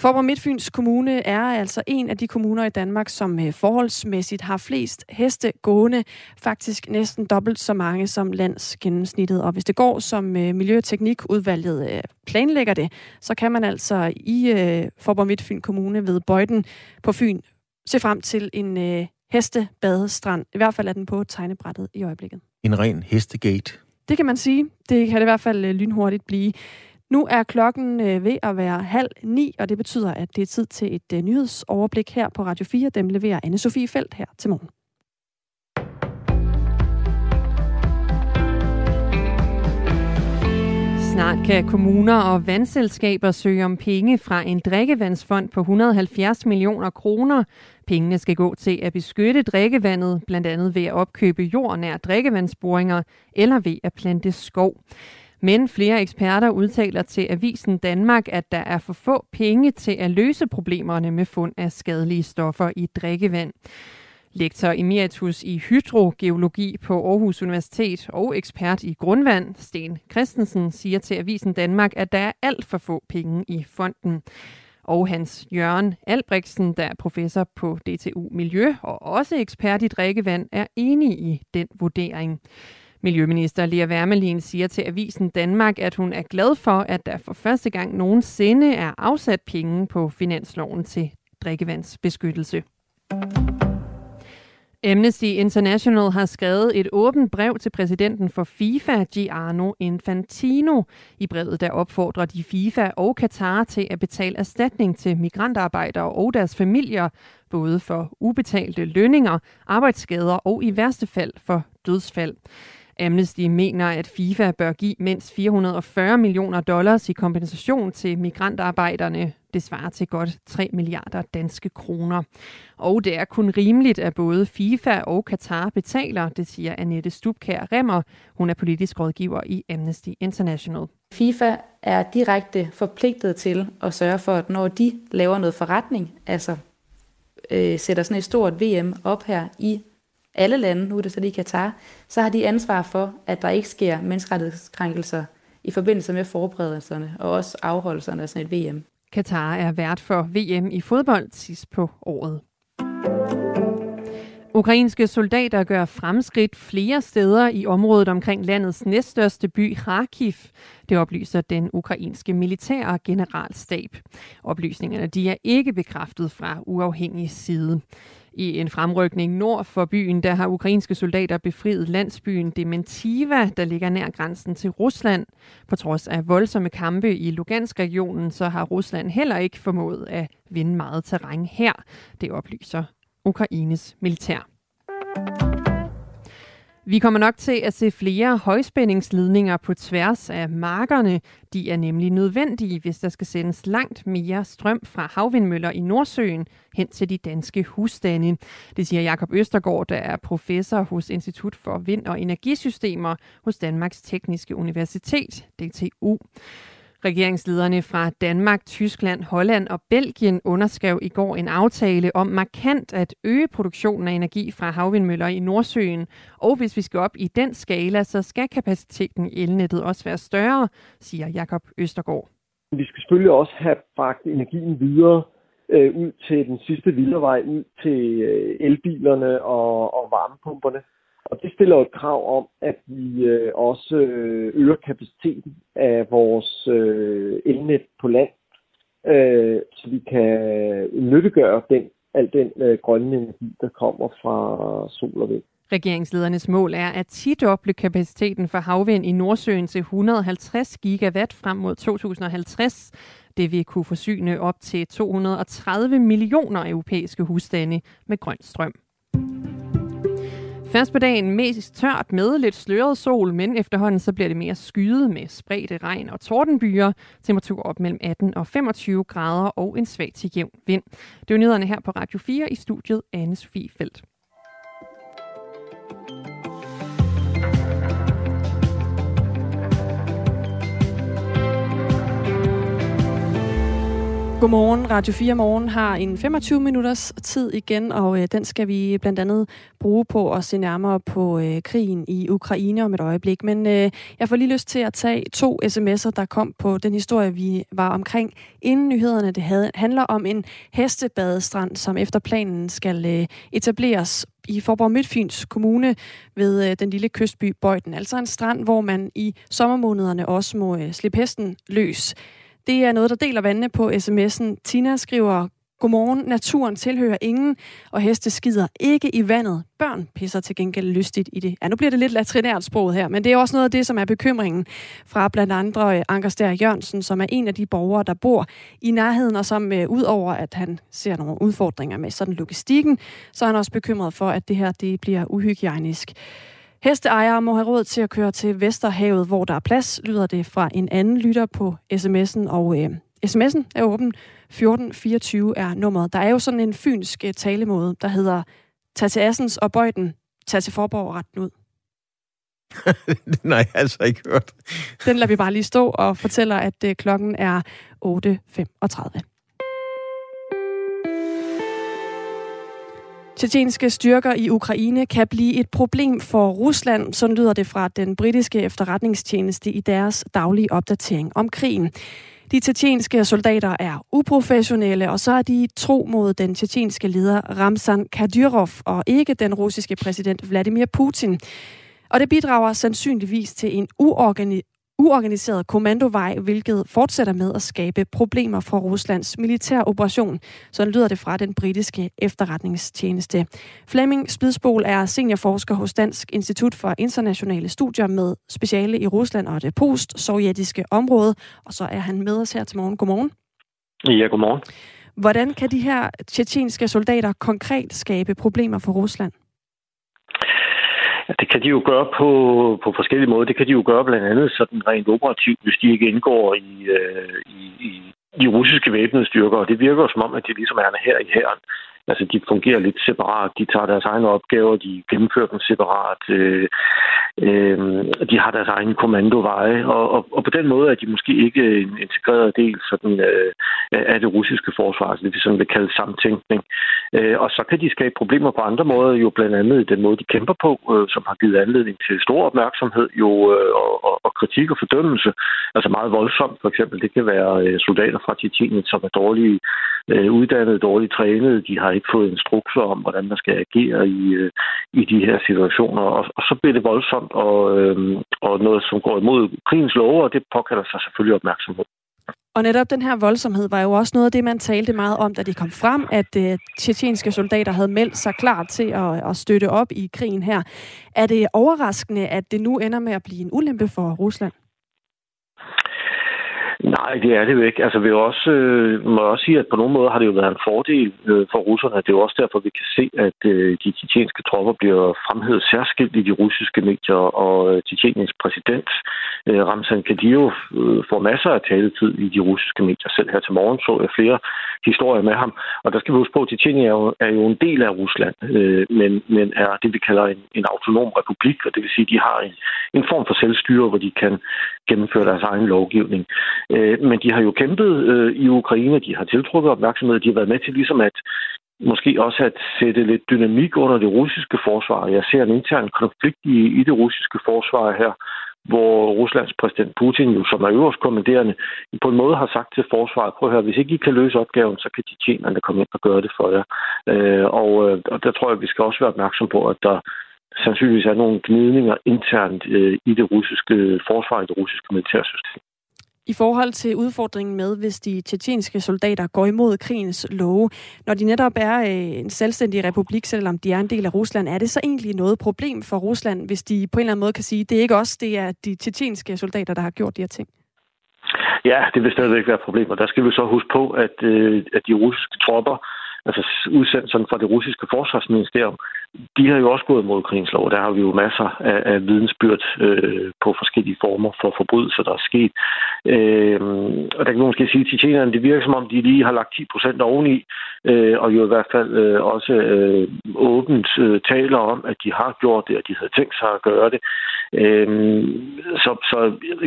Forborg Midtfyns Kommune er altså en af de kommuner i Danmark, som øh, forholdsmæssigt har flest heste gående. Faktisk næsten dobbelt så mange som landsgennemsnittet. Og hvis det går, som øh, Miljøteknikudvalget øh, planlægger det, så kan man altså i Forborg Midtfyn Kommune ved Bøjden på Fyn se frem til en hestebadestrand. I hvert fald er den på tegnebrættet i øjeblikket. En ren hestegate. Det kan man sige. Det kan det i hvert fald lynhurtigt blive. Nu er klokken øh, ved at være halv ni, og det betyder, at det er tid til et øh, nyhedsoverblik her på Radio 4. Dem leverer Anne-Sophie Felt her til morgen. Snart kan kommuner og vandselskaber søge om penge fra en drikkevandsfond på 170 millioner kroner. Pengene skal gå til at beskytte drikkevandet, blandt andet ved at opkøbe jord nær drikkevandsboringer eller ved at plante skov. Men flere eksperter udtaler til Avisen Danmark, at der er for få penge til at løse problemerne med fund af skadelige stoffer i drikkevand. Lektor emeritus i hydrogeologi på Aarhus Universitet og ekspert i grundvand, Sten Christensen, siger til Avisen Danmark, at der er alt for få penge i fonden. Og Hans Jørgen Albrechtsen, der er professor på DTU Miljø og også ekspert i drikkevand, er enig i den vurdering. Miljøminister Lea Wermelin siger til Avisen Danmark, at hun er glad for, at der for første gang nogensinde er afsat penge på finansloven til drikkevandsbeskyttelse. Amnesty International har skrevet et åbent brev til præsidenten for FIFA, Gianno Infantino. I brevet der opfordrer de FIFA og Katar til at betale erstatning til migrantarbejdere og deres familier, både for ubetalte lønninger, arbejdsskader og i værste fald for dødsfald. Amnesty mener, at FIFA bør give mindst 440 millioner dollars i kompensation til migrantarbejderne. Det svarer til godt 3 milliarder danske kroner. Og det er kun rimeligt, at både FIFA og Katar betaler, det siger Annette Stubkær Remmer. Hun er politisk rådgiver i Amnesty International. FIFA er direkte forpligtet til at sørge for, at når de laver noget forretning, altså øh, sætter sådan et stort VM op her i alle lande, nu er det så lige Katar, så har de ansvar for, at der ikke sker menneskerettighedskrænkelser i forbindelse med forberedelserne og også afholdelserne af sådan et VM. Katar er vært for VM i fodbold sidst på året. Ukrainske soldater gør fremskridt flere steder i området omkring landets næststørste by Kharkiv. Det oplyser den ukrainske militære generalstab. Oplysningerne de er ikke bekræftet fra uafhængig side. I en fremrykning nord for byen, der har ukrainske soldater befriet landsbyen Dementiva, der ligger nær grænsen til Rusland. På trods af voldsomme kampe i Lugansk-regionen, så har Rusland heller ikke formået at vinde meget terræn her. Det oplyser Ukraines militær. Vi kommer nok til at se flere højspændingsledninger på tværs af markerne. De er nemlig nødvendige, hvis der skal sendes langt mere strøm fra havvindmøller i Nordsøen hen til de danske husstande. Det siger Jakob Østergaard, der er professor hos Institut for Vind- og Energisystemer hos Danmarks Tekniske Universitet, DTU. Regeringslederne fra Danmark, Tyskland, Holland og Belgien underskrev i går en aftale om markant at øge produktionen af energi fra havvindmøller i Nordsøen. Og hvis vi skal op i den skala, så skal kapaciteten i elnettet også være større, siger Jakob Østergaard. Vi skal selvfølgelig også have bragt energien videre øh, ud til den sidste vildervej, ud til øh, elbilerne og, og varmepumperne. Og det stiller et krav om, at vi øh, også øh, øger kapaciteten af vores øh, elnet på land, øh, så vi kan nyttegøre den, al den øh, grønne energi, der kommer fra sol og vind. Regeringsledernes mål er at tidoble kapaciteten for havvind i Nordsøen til 150 gigawatt frem mod 2050. Det vil kunne forsyne op til 230 millioner europæiske husstande med grøn strøm. Først på dagen mest tørt med lidt sløret sol, men efterhånden så bliver det mere skyet med spredte regn og tordenbyer. Temperatur op mellem 18 og 25 grader og en svag til jævn vind. Det er nyhederne her på Radio 4 i studiet Anne Sofie Godmorgen. Radio 4 Morgen har en 25 minutters tid igen, og øh, den skal vi blandt andet bruge på at se nærmere på øh, krigen i Ukraine om et øjeblik. Men øh, jeg får lige lyst til at tage to sms'er, der kom på den historie, vi var omkring inden nyhederne. Det havde, handler om en hestebadestrand, som efter planen skal øh, etableres i Forborg Midtfyns Kommune ved øh, den lille kystby Bøjden. Altså en strand, hvor man i sommermånederne også må øh, slippe hesten løs. Det er noget, der deler vandene på sms'en. Tina skriver, Godmorgen, naturen tilhører ingen, og heste skider ikke i vandet. Børn pisser til gengæld lystigt i det. Ja, nu bliver det lidt latrinært sproget her, men det er også noget af det, som er bekymringen fra blandt andre øh, Anker Stær Jørgensen, som er en af de borgere, der bor i nærheden, og som øh, ud over, at han ser nogle udfordringer med sådan logistikken, så er han også bekymret for, at det her det bliver uhygiejnisk. Hesteejere må have råd til at køre til Vesterhavet, hvor der er plads, lyder det fra en anden lytter på sms'en, og øh, sms'en er åben. 1424 er nummeret. Der er jo sådan en fynsk øh, talemåde, der hedder tag til Assens og Bøjden, tag til Forborg og retten ud. Har jeg altså ikke hørt. Den lader vi bare lige stå og fortæller, at øh, klokken er 8.35. Tjetjenske styrker i Ukraine kan blive et problem for Rusland, sådan lyder det fra den britiske efterretningstjeneste i deres daglige opdatering om krigen. De tjetjenske soldater er uprofessionelle, og så er de tro mod den tjetjenske leder Ramzan Kadyrov og ikke den russiske præsident Vladimir Putin. Og det bidrager sandsynligvis til en uorganiseret kommandovej, hvilket fortsætter med at skabe problemer for Ruslands militær operation. Sådan lyder det fra den britiske efterretningstjeneste. Flemming Spidsbol er seniorforsker hos Dansk Institut for Internationale Studier med speciale i Rusland og det post-sovjetiske område. Og så er han med os her til morgen. Godmorgen. Ja, godmorgen. Hvordan kan de her tjetjenske soldater konkret skabe problemer for Rusland? Ja, det kan de jo gøre på, på forskellige måder. Det kan de jo gøre blandt andet sådan rent operativt, hvis de ikke indgår i, øh, i, i de russiske væbnede styrker. Og det virker som om, at de ligesom er her i hæren. Altså, de fungerer lidt separat. De tager deres egne opgaver, de gennemfører dem separat. Øh, øh, de har deres egen kommandoveje, og, og, og på den måde er de måske ikke en integreret del sådan, øh, af det russiske forsvar, altså det vi sådan vil kalde samtænkning. Øh, og så kan de skabe problemer på andre måder, jo blandt andet den måde, de kæmper på, øh, som har givet anledning til stor opmærksomhed jo, øh, og, og, og kritik og fordømmelse. Altså meget voldsomt, for eksempel. Det kan være øh, soldater fra Tjetjenien, som er øh, dårligt øh, uddannet, dårligt trænet. De har ikke fået instrukser om, hvordan man skal agere i, øh, i de her situationer. Og, og så bliver det voldsomt og, øh, og noget, som går imod krigens love, og det påkalder sig selvfølgelig opmærksomhed. Og netop den her voldsomhed var jo også noget af det, man talte meget om, da det kom frem, at øh, tjetjenske soldater havde meldt sig klar til at, at støtte op i krigen her. Er det overraskende, at det nu ender med at blive en ulempe for Rusland? Nej, det er det jo ikke. Altså, vi også, øh, må også sige, at på nogle måder har det jo været en fordel øh, for russerne. Det er jo også derfor, vi kan se, at øh, de tjetjenske tropper bliver fremhævet særskilt i de russiske medier, og øh, tjetjeniens præsident, øh, Ramzan Kadyrov, øh, får masser af taletid i de russiske medier. Selv her til morgen så jeg flere historier med ham. Og der skal vi huske på, at Tjetjenien er jo, er jo en del af Rusland, øh, men, men er det, vi kalder en, en autonom republik, og det vil sige, at de har en, en form for selvstyre, hvor de kan gennemføre deres egen lovgivning. Øh, men de har jo kæmpet øh, i Ukraine, de har tiltrukket opmærksomhed, de har været med til ligesom at måske også at sætte lidt dynamik under det russiske forsvar. Jeg ser en intern konflikt i, i det russiske forsvar her, hvor Ruslands præsident Putin, jo, som er øverst kommanderende, på en måde har sagt til forsvaret, prøv at høre, hvis ikke I kan løse opgaven, så kan de tjenerne komme ind og gøre det for jer. Øh, og, øh, og der tror jeg, at vi skal også være opmærksom på, at der sandsynligvis er nogle gnidninger internt øh, i det russiske forsvar, i det russiske militærsystem. I forhold til udfordringen med, hvis de tjetjenske soldater går imod krigens love, når de netop er øh, en selvstændig republik, selvom de er en del af Rusland, er det så egentlig noget problem for Rusland, hvis de på en eller anden måde kan sige, det er ikke os, det er de tjetjenske soldater, der har gjort de her ting? Ja, det vil stadigvæk være et problem, og der skal vi så huske på, at, øh, at de russiske tropper, altså udsendt sådan fra det russiske forsvarsministerium, de har jo også gået mod krigens lov. Der har vi jo masser af, af vidensbyrd øh, på forskellige former for forbrydelser, der er sket. Øh, og der kan man måske sige, at tjetjenerne, det virker som om, de lige har lagt 10 procent oveni, øh, og jo i hvert fald øh, også øh, åbent øh, taler om, at de har gjort det, og de havde tænkt sig at gøre det. Øh, så, så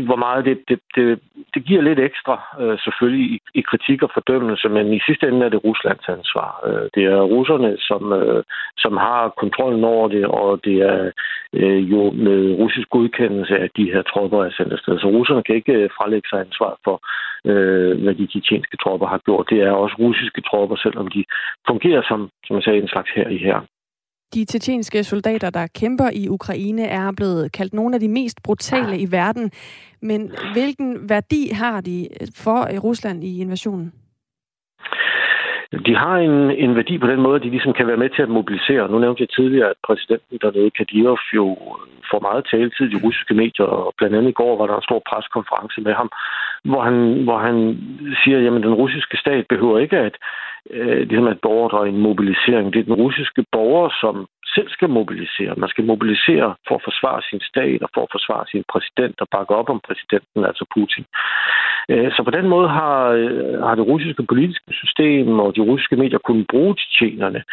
hvor meget det, det, det, det giver lidt ekstra, øh, selvfølgelig, i, i kritik og fordømmelse, men i sidste ende er det Ruslands ansvar. Øh, det er russerne, som, øh, som har kontrollen over det, og det er øh, jo med russisk godkendelse, at de her tropper er sendt afsted. Så russerne kan ikke øh, frelægge sig ansvar for, øh, hvad de tjetjenske tropper har gjort. Det er også russiske tropper, selvom de fungerer som, som jeg sagde, en slags her i her. De tjetjenske soldater, der kæmper i Ukraine, er blevet kaldt nogle af de mest brutale i verden. Men hvilken værdi har de for øh, Rusland i invasionen? De har en, en værdi på den måde, at de ligesom kan være med til at mobilisere. Nu nævnte jeg tidligere, at præsidenten dernede, Kadyrov, jo får meget taletid i russiske medier, og blandt andet i går var der en stor preskonference med ham, hvor han, hvor han siger, at den russiske stat behøver ikke at, øh, ligesom at beordre en mobilisering. Det er den russiske borger, som selv skal mobilisere. Man skal mobilisere for at forsvare sin stat og for at forsvare sin præsident og bakke op om præsidenten, altså Putin. Øh, så på den måde har, øh, har det russiske politiske system og de russiske medier kunnet bruge tjetjenerne.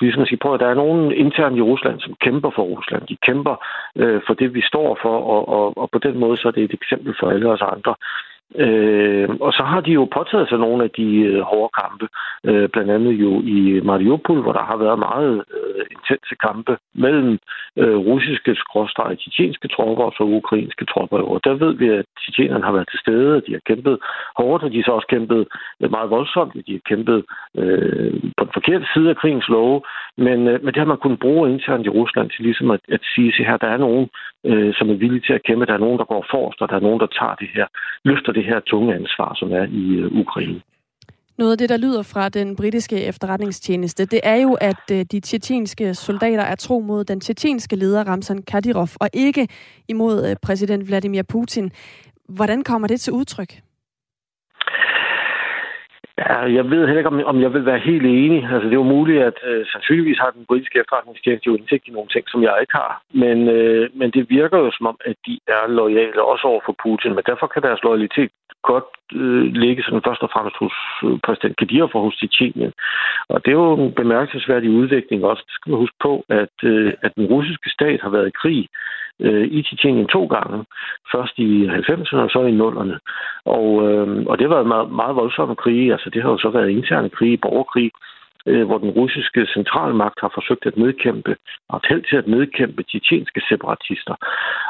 Ligesom at sige på, at der er nogen internt i Rusland, som kæmper for Rusland. De kæmper øh, for det, vi står for, og, og, og på den måde så er det et eksempel for alle os andre. Øh, og så har de jo påtaget sig nogle af de øh, hårde kampe, øh, blandt andet jo i Mariupol, hvor der har været meget øh, intense kampe mellem øh, russiske skråstrej tjetjenske tropper og så ukrainske tropper. Og der ved vi, at tjetjenerne har været til stede, og de har kæmpet hårdt, og de har så også kæmpet øh, meget voldsomt. og De har kæmpet øh, på den forkerte side af krigens love, men, øh, men det har man kunnet bruge internt i Rusland til ligesom at, at sige, at her der er nogen, øh, som er villige til at kæmpe. Der er nogen, der går forrest, og der er nogen, der tager det her, løfter det her tunge ansvar, som er i øh, Ukraine. Noget af det, der lyder fra den britiske efterretningstjeneste, det er jo, at øh, de tjetjenske soldater er tro mod den tjetjenske leder Ramzan Kadyrov, og ikke imod øh, præsident Vladimir Putin. Hvordan kommer det til udtryk? Ja, jeg ved heller ikke, om, om jeg vil være helt enig. Altså, det er jo muligt, at øh, sandsynligvis har den britiske efterretningstjeneste jo indsigt i nogle ting, som jeg ikke har. Men, øh, men det virker jo som om, at de er lojale også over for Putin. Men derfor kan deres loyalitet godt øh, ligge sådan først og fremmest hos øh, præsident Kadyrov og hos Tietjenien. Og det er jo en bemærkelsesværdig udvikling også. Det skal man huske på, at, øh, at den russiske stat har været i krig øh, i Tjetjenien to gange. Først i 90'erne og så i 0'erne. Og, øh, og det har været meget, meget voldsomme krige. Altså det har jo så været interne krige, borgerkrig øh, hvor den russiske centralmagt har forsøgt at nedkæmpe, og held til at nedkæmpe tjetjenske separatister.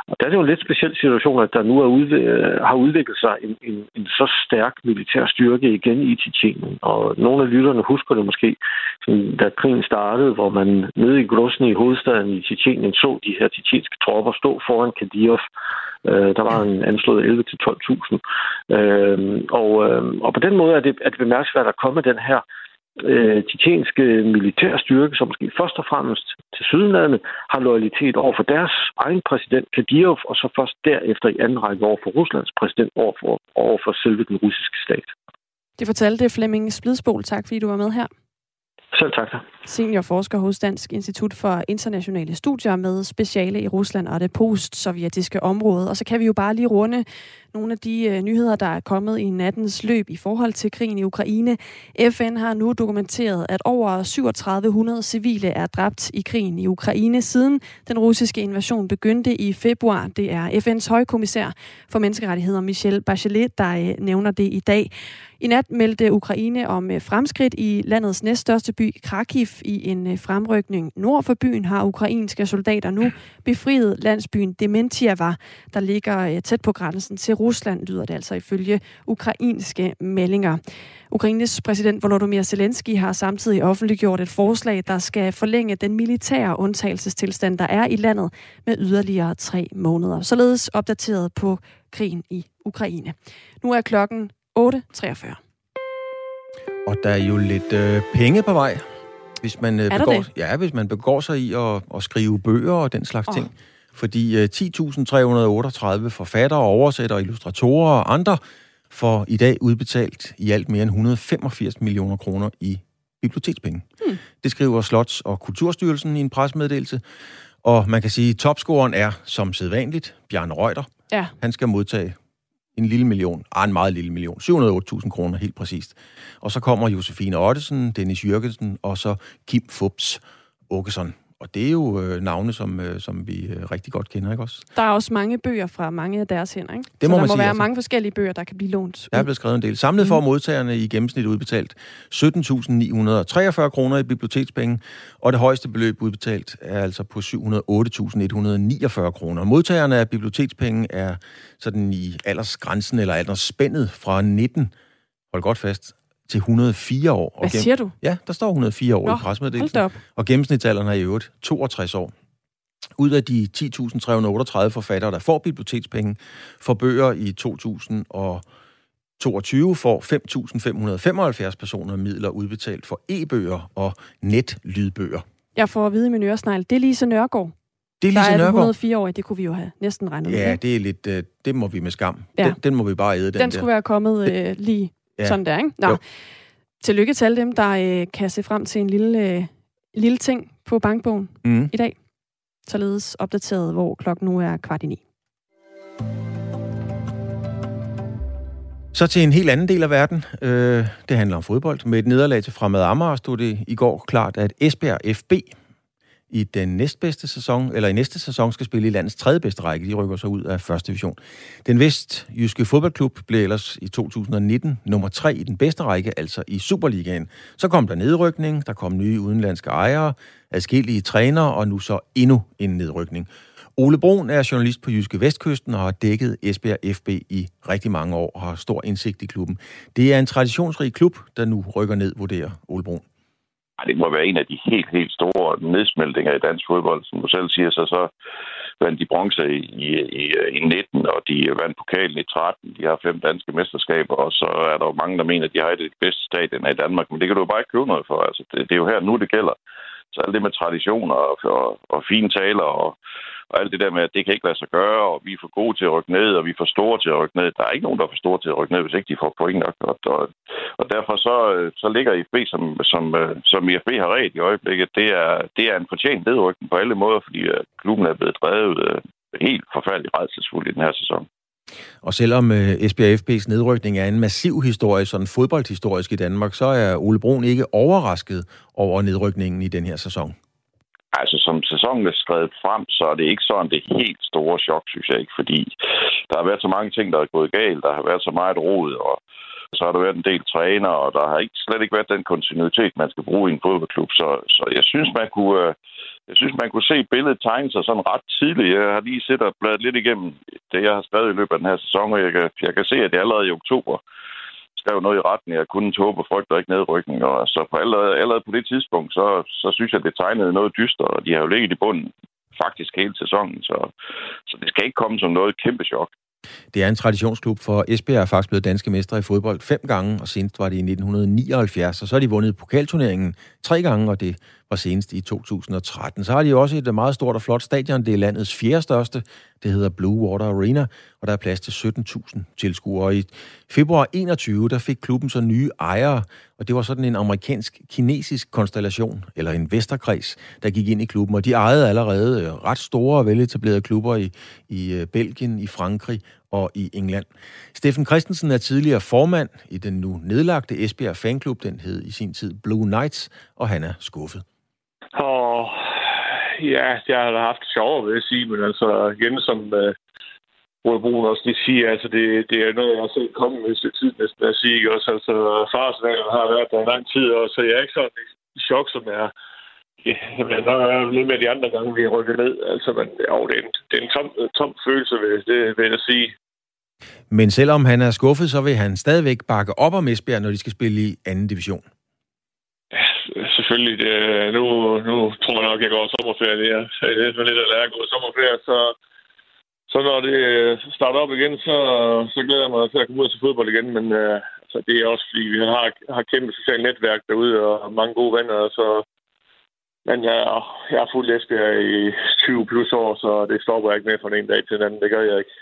Og der er det jo en lidt speciel situation, at der nu er udv- øh, har udviklet sig en, en, en så stærk militær styrke igen i Tjetjenien. Og nogle af lytterne husker det måske, da krigen startede, hvor man nede i Grozny i hovedstaden i Tjetjenien så de her tjetjenske tropper stå foran Kadyrov. Øh, der var en anslået 11-12.000. Øh, og, øh, og på den måde er det, er det bemærkelsesværdigt at komme den her øh, tjetjenske militære styrke, som måske først og fremmest til Sydlandet har loyalitet over for deres egen præsident Kadyrov, og så først derefter i anden række over for Ruslands præsident, over for, over for selve den russiske stat. Det fortalte Flemming Splidsbol. Tak fordi du var med her. Selv tak. Seniorforsker hos Dansk Institut for Internationale Studier med speciale i Rusland og det post-sovjetiske område. Og så kan vi jo bare lige runde nogle af de øh, nyheder, der er kommet i nattens løb i forhold til krigen i Ukraine. FN har nu dokumenteret, at over 3700 civile er dræbt i krigen i Ukraine siden den russiske invasion begyndte i februar. Det er FN's højkommissær for menneskerettigheder, Michelle Bachelet, der øh, nævner det i dag. I nat meldte Ukraine om øh, fremskridt i landets næststørste by, Krakiv. I en øh, fremrykning nord for byen har ukrainske soldater nu befriet landsbyen Dementiava, der ligger øh, tæt på grænsen til Rusland, lyder det altså ifølge ukrainske meldinger. Ukraines præsident Volodymyr Zelensky har samtidig offentliggjort et forslag, der skal forlænge den militære undtagelsestilstand, der er i landet med yderligere tre måneder. Således opdateret på krigen i Ukraine. Nu er klokken 8.43. Og der er jo lidt øh, penge på vej, hvis man, øh, begår, det? Ja, hvis man begår sig i at, at skrive bøger og den slags oh. ting. Fordi øh, 10.338 forfattere, oversættere, illustratorer og andre får i dag udbetalt i alt mere end 185 millioner kroner i bibliotekspenge. Hmm. Det skriver Slots- og Kulturstyrelsen i en presmeddelelse. Og man kan sige, at topscoren er som sædvanligt Bjarne Reuter. Ja. Han skal modtage en lille million, ah, en meget lille million, 708.000 kroner helt præcist. Og så kommer Josefine Ottesen, Dennis Jørgensen og så Kim Fubs Åkesson. Og det er jo øh, navne, som, øh, som vi øh, rigtig godt kender, ikke også? Der er også mange bøger fra mange af deres hænder, ikke? Det må Så der man må sige, være altså. mange forskellige bøger, der kan blive lånt. Der er blevet skrevet en del. Samlet får modtagerne i gennemsnit udbetalt 17.943 kroner i bibliotekspenge, og det højeste beløb udbetalt er altså på 708.149 kroner. Modtagerne af bibliotekspenge er sådan i aldersgrænsen eller aldersspændet fra 19, hold godt fast, til 104 år. Hvad siger du? Ja, der står 104 år Nå, i presmeddelelsen. op. Og gennemsnitsalderen er i øvrigt 62 år. Ud af de 10.338 forfattere, der får bibliotekspenge for bøger i 2022, får 5.575 personer midler udbetalt for e-bøger og netlydbøger. Jeg får at vide i min øresnegl, det er Lise Nørgaard. Det er der Lise er Nørgaard. 104 år, det kunne vi jo have næsten regnet med. Ja, det er lidt, øh, det må vi med skam. Ja. Den, den må vi bare æde, den, Den, den der. skulle være kommet øh, lige Ja. sådan der, ikke? Nå. Jo. Tillykke til alle dem, der øh, kan se frem til en lille, øh, lille ting på bankbogen mm. i dag. Således opdateret, hvor klokken nu er kvart i ni. Så til en helt anden del af verden. Øh, det handler om fodbold. Med et nederlag til Fremad Amager stod det i går klart, at Esbjerg FB i den næstbedste sæson, eller i næste sæson skal spille i landets tredje bedste række. De rykker så ud af første division. Den vestjyske fodboldklub blev ellers i 2019 nummer tre i den bedste række, altså i Superligaen. Så kom der nedrykning, der kom nye udenlandske ejere, adskillige trænere, og nu så endnu en nedrykning. Ole Brun er journalist på Jyske Vestkysten og har dækket Esbjerg FB i rigtig mange år og har stor indsigt i klubben. Det er en traditionsrig klub, der nu rykker ned, vurderer Ole Brun. Det må være en af de helt, helt store nedsmeltninger i dansk fodbold. Som du selv siger, så, så vandt de bronze i, i, i 19, og de vandt pokalen i 13. De har fem danske mesterskaber, og så er der jo mange, der mener, at de har det bedste stadion i Danmark. Men det kan du jo bare ikke købe noget for. Altså, det, det er jo her nu, det gælder. Så alt det med traditioner og, og, og fine taler og, og alt det der med, at det kan ikke lade sig gøre, og vi er for gode til at rykke ned, og vi er for store til at rykke ned. Der er ikke nogen, der er for store til at rykke ned, hvis ikke de får point nok. Og, og, og derfor så, øh, så ligger IFB, som, som, øh, som IFB har ret i øjeblikket, det er, det er en fortjent nedrykning på alle måder, fordi øh, klubben er blevet drevet helt forfærdeligt redselsfuldt i den her sæson. Og selvom øh, Esbjerg FB's nedrykning er en massiv historie, sådan fodboldhistorisk i Danmark, så er Ole Brun ikke overrasket over nedrykningen i den her sæson. Altså, som sæsonen er skrevet frem, så er det ikke sådan det helt store chok, synes jeg ikke, fordi der har været så mange ting, der er gået galt, der har været så meget rod, og så har der været en del træner, og der har ikke, slet ikke været den kontinuitet, man skal bruge i en fodboldklub. Så, så jeg synes, man kunne, øh, jeg synes, man kunne se billedet tegne sig sådan ret tidligt. Jeg har lige siddet og bladet lidt igennem det, jeg har skrevet i løbet af den her sæson, og jeg kan, jeg kan se, at det allerede i oktober skrev noget i retten, jeg kunne tåbe og frygte ikke nedrykning. Og så på allerede, allerede på det tidspunkt, så, så synes jeg, det tegnede noget dyster, og de har jo ligget i bunden faktisk hele sæsonen, så, så det skal ikke komme som noget kæmpe chok. Det er en traditionsklub, for Esbjerg er faktisk blevet danske mestre i fodbold fem gange, og senest var det i 1979, og så har de vundet pokalturneringen tre gange, og det var senest i 2013. Så har de også et meget stort og flot stadion. Det er landets fjerde største. Det hedder Blue Water Arena, og der er plads til 17.000 tilskuere. I februar 21, der fik klubben så nye ejere, og det var sådan en amerikansk-kinesisk konstellation, eller en vesterkreds, der gik ind i klubben, og de ejede allerede øh, ret store og veletablerede klubber i, i øh, Belgien, i Frankrig og i England. Steffen Christensen er tidligere formand i den nu nedlagte Esbjerg Fanklub, den hed i sin tid Blue Knights, og han er skuffet. Og ja, jeg har haft det sjovere, vil jeg sige, men altså igen, som øh, uh, Rode Brun også lige siger, altså det, det er noget, jeg har set komme med til tid næsten at sige, også altså farsvalget har været der en lang tid, og så jeg er ikke sådan i chok, som er Ja, men der er lidt med de andre gange, vi rykker ned. Altså, men, jo, det er en, det er en tom, tom følelse, vil, det vil jeg sige. Men selvom han er skuffet, så vil han stadigvæk bakke op om Esbjerg, når de skal spille i anden division selvfølgelig. Det, nu, nu tror jeg nok, jeg går sommerferie. Det er lidt, lidt at lære at gå sommerferie, så, så når det starter op igen, så, så glæder jeg mig til at komme ud til fodbold igen. Men uh, altså, det er også, fordi vi har, har kæmpe socialt netværk derude, og mange gode venner, så men jeg, jeg er fuldt Esbjerg i 20 plus år, så det stopper jeg ikke med fra en dag til den anden. Det gør jeg ikke.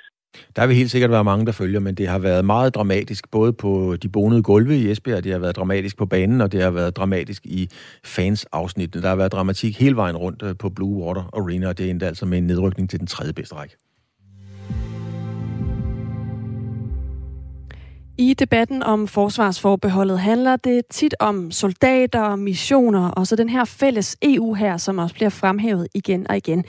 Der vil helt sikkert være mange, der følger, men det har været meget dramatisk, både på de bonede gulve i Esbjerg, det har været dramatisk på banen, og det har været dramatisk i fans-afsnittene. Der har været dramatik hele vejen rundt øh, på Blue Water Arena, og det endte altså med en nedrykning til den tredje bedste række. I debatten om forsvarsforbeholdet handler det tit om soldater, missioner og så den her fælles EU her, som også bliver fremhævet igen og igen.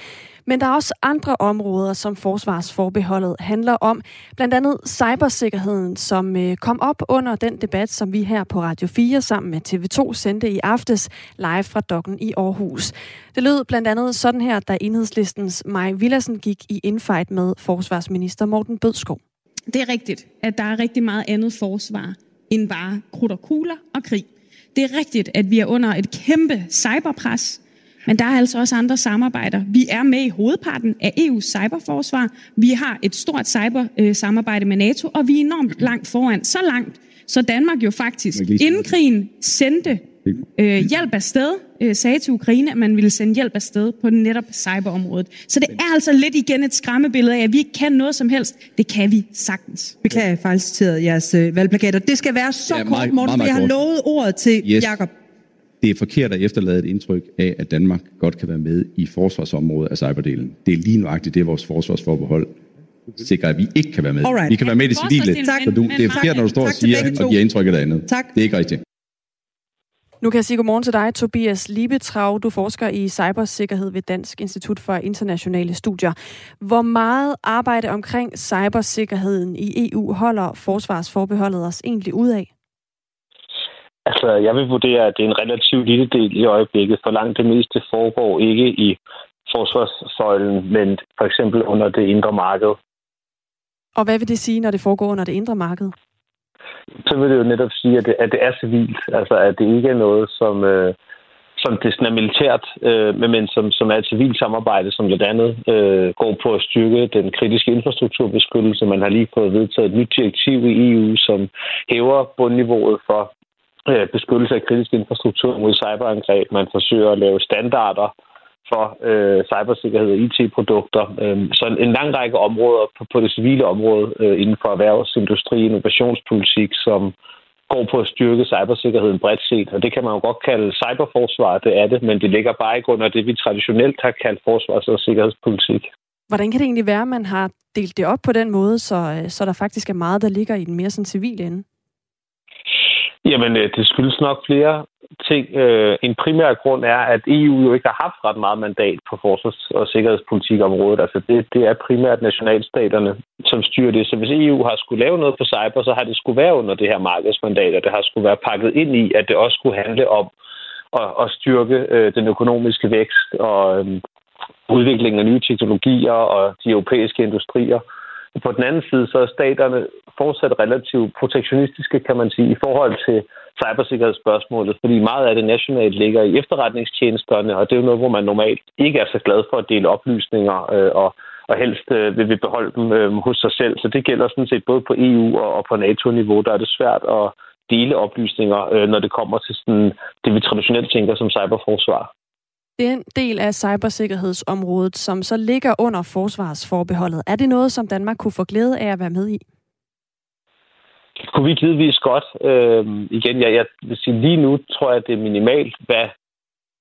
Men der er også andre områder, som forsvarsforbeholdet handler om. Blandt andet cybersikkerheden, som øh, kom op under den debat, som vi her på Radio 4 sammen med TV2 sendte i aftes live fra Dokken i Aarhus. Det lød blandt andet sådan her, da enhedslistens Maj Villassen gik i infight med forsvarsminister Morten Bødskov. Det er rigtigt, at der er rigtig meget andet forsvar end bare krudt og kugler og krig. Det er rigtigt, at vi er under et kæmpe cyberpres, men der er altså også andre samarbejder. Vi er med i hovedparten af EU's cyberforsvar. Vi har et stort cybersamarbejde med NATO, og vi er enormt langt foran. Så langt, så Danmark jo faktisk inden krigen sendte øh, hjælp afsted, øh, sagde til Ukraine, at man ville sende hjælp afsted på netop cyberområdet. Så det er altså lidt igen et skræmmebillede af, at vi ikke kan noget som helst. Det kan vi sagtens. Beklager, jeg fejlciteret jeres øh, valgplakater. Det skal være så ja, kort, Morten, for jeg har lovet ordet til yes. Jakob det er forkert at efterlade et indtryk af, at Danmark godt kan være med i forsvarsområdet af cyberdelen. Det er lige nøjagtigt det, vores forsvarsforbehold sikrer, at vi ikke kan være med. Alright. Vi kan være med i det civile, Tak. så du, det er forkert, når du står og Tak til siger og giver indtryk af det andet. Tak. Det er ikke rigtigt. Nu kan jeg sige godmorgen til dig, Tobias Liebetrau. Du forsker i cybersikkerhed ved Dansk Institut for Internationale Studier. Hvor meget arbejde omkring cybersikkerheden i EU holder forsvarsforbeholdet os egentlig ud af? Altså, jeg vil vurdere, at det er en relativt lille del i øjeblikket, for langt det meste foregår ikke i forsvarssøjlen, men for eksempel under det indre marked. Og hvad vil det sige, når det foregår under det indre marked? Så vil det jo netop sige, at det, at det er civilt. Altså, at det ikke er noget, som, øh, som det sådan er militært, øh, men- som, som er et civilt samarbejde, som blandt andet øh, går på at styrke den kritiske infrastrukturbeskyttelse. Man har lige fået vedtaget et nyt direktiv i EU, som hæver bundniveauet for øh, beskyttelse af kritisk infrastruktur mod cyberangreb. Man forsøger at lave standarder for øh, cybersikkerhed og IT-produkter. Øh, så en, en lang række områder på, på det civile område øh, inden for erhvervsindustri, innovationspolitik, som går på at styrke cybersikkerheden bredt set. Og det kan man jo godt kalde cyberforsvar, det er det, men det ligger bare ikke under det, vi traditionelt har kaldt forsvars- og sikkerhedspolitik. Hvordan kan det egentlig være, at man har delt det op på den måde, så, øh, så der faktisk er meget, der ligger i den mere sådan civile ende? Jamen, øh, det skyldes nok flere ting. Øh, En primær grund er, at EU jo ikke har haft ret meget mandat på forsvars- og sikkerhedspolitikområdet. Altså, det, det er primært nationalstaterne, som styrer det. Så hvis EU har skulle lave noget på cyber, så har det skulle være under det her markedsmandat, og det har skulle være pakket ind i, at det også skulle handle om at, at styrke øh, den økonomiske vækst og øh, udviklingen af nye teknologier og de europæiske industrier. På den anden side, så er staterne fortsat relativt protektionistiske, kan man sige, i forhold til cybersikkerhedsspørgsmålet, fordi meget af det nationalt ligger i efterretningstjenesterne, og det er jo noget, hvor man normalt ikke er så glad for at dele oplysninger, øh, og, og helst øh, vil vi beholde dem øh, hos sig selv. Så det gælder sådan set både på EU og, og på NATO-niveau, der er det svært at dele oplysninger, øh, når det kommer til sådan, det, vi traditionelt tænker som cyberforsvar. Den del af cybersikkerhedsområdet, som så ligger under forsvarsforbeholdet, er det noget, som Danmark kunne få glæde af at være med i? Det kunne vi givetvis godt. Øh, igen, jeg, jeg vil sige, lige nu tror jeg, det er minimalt, hvad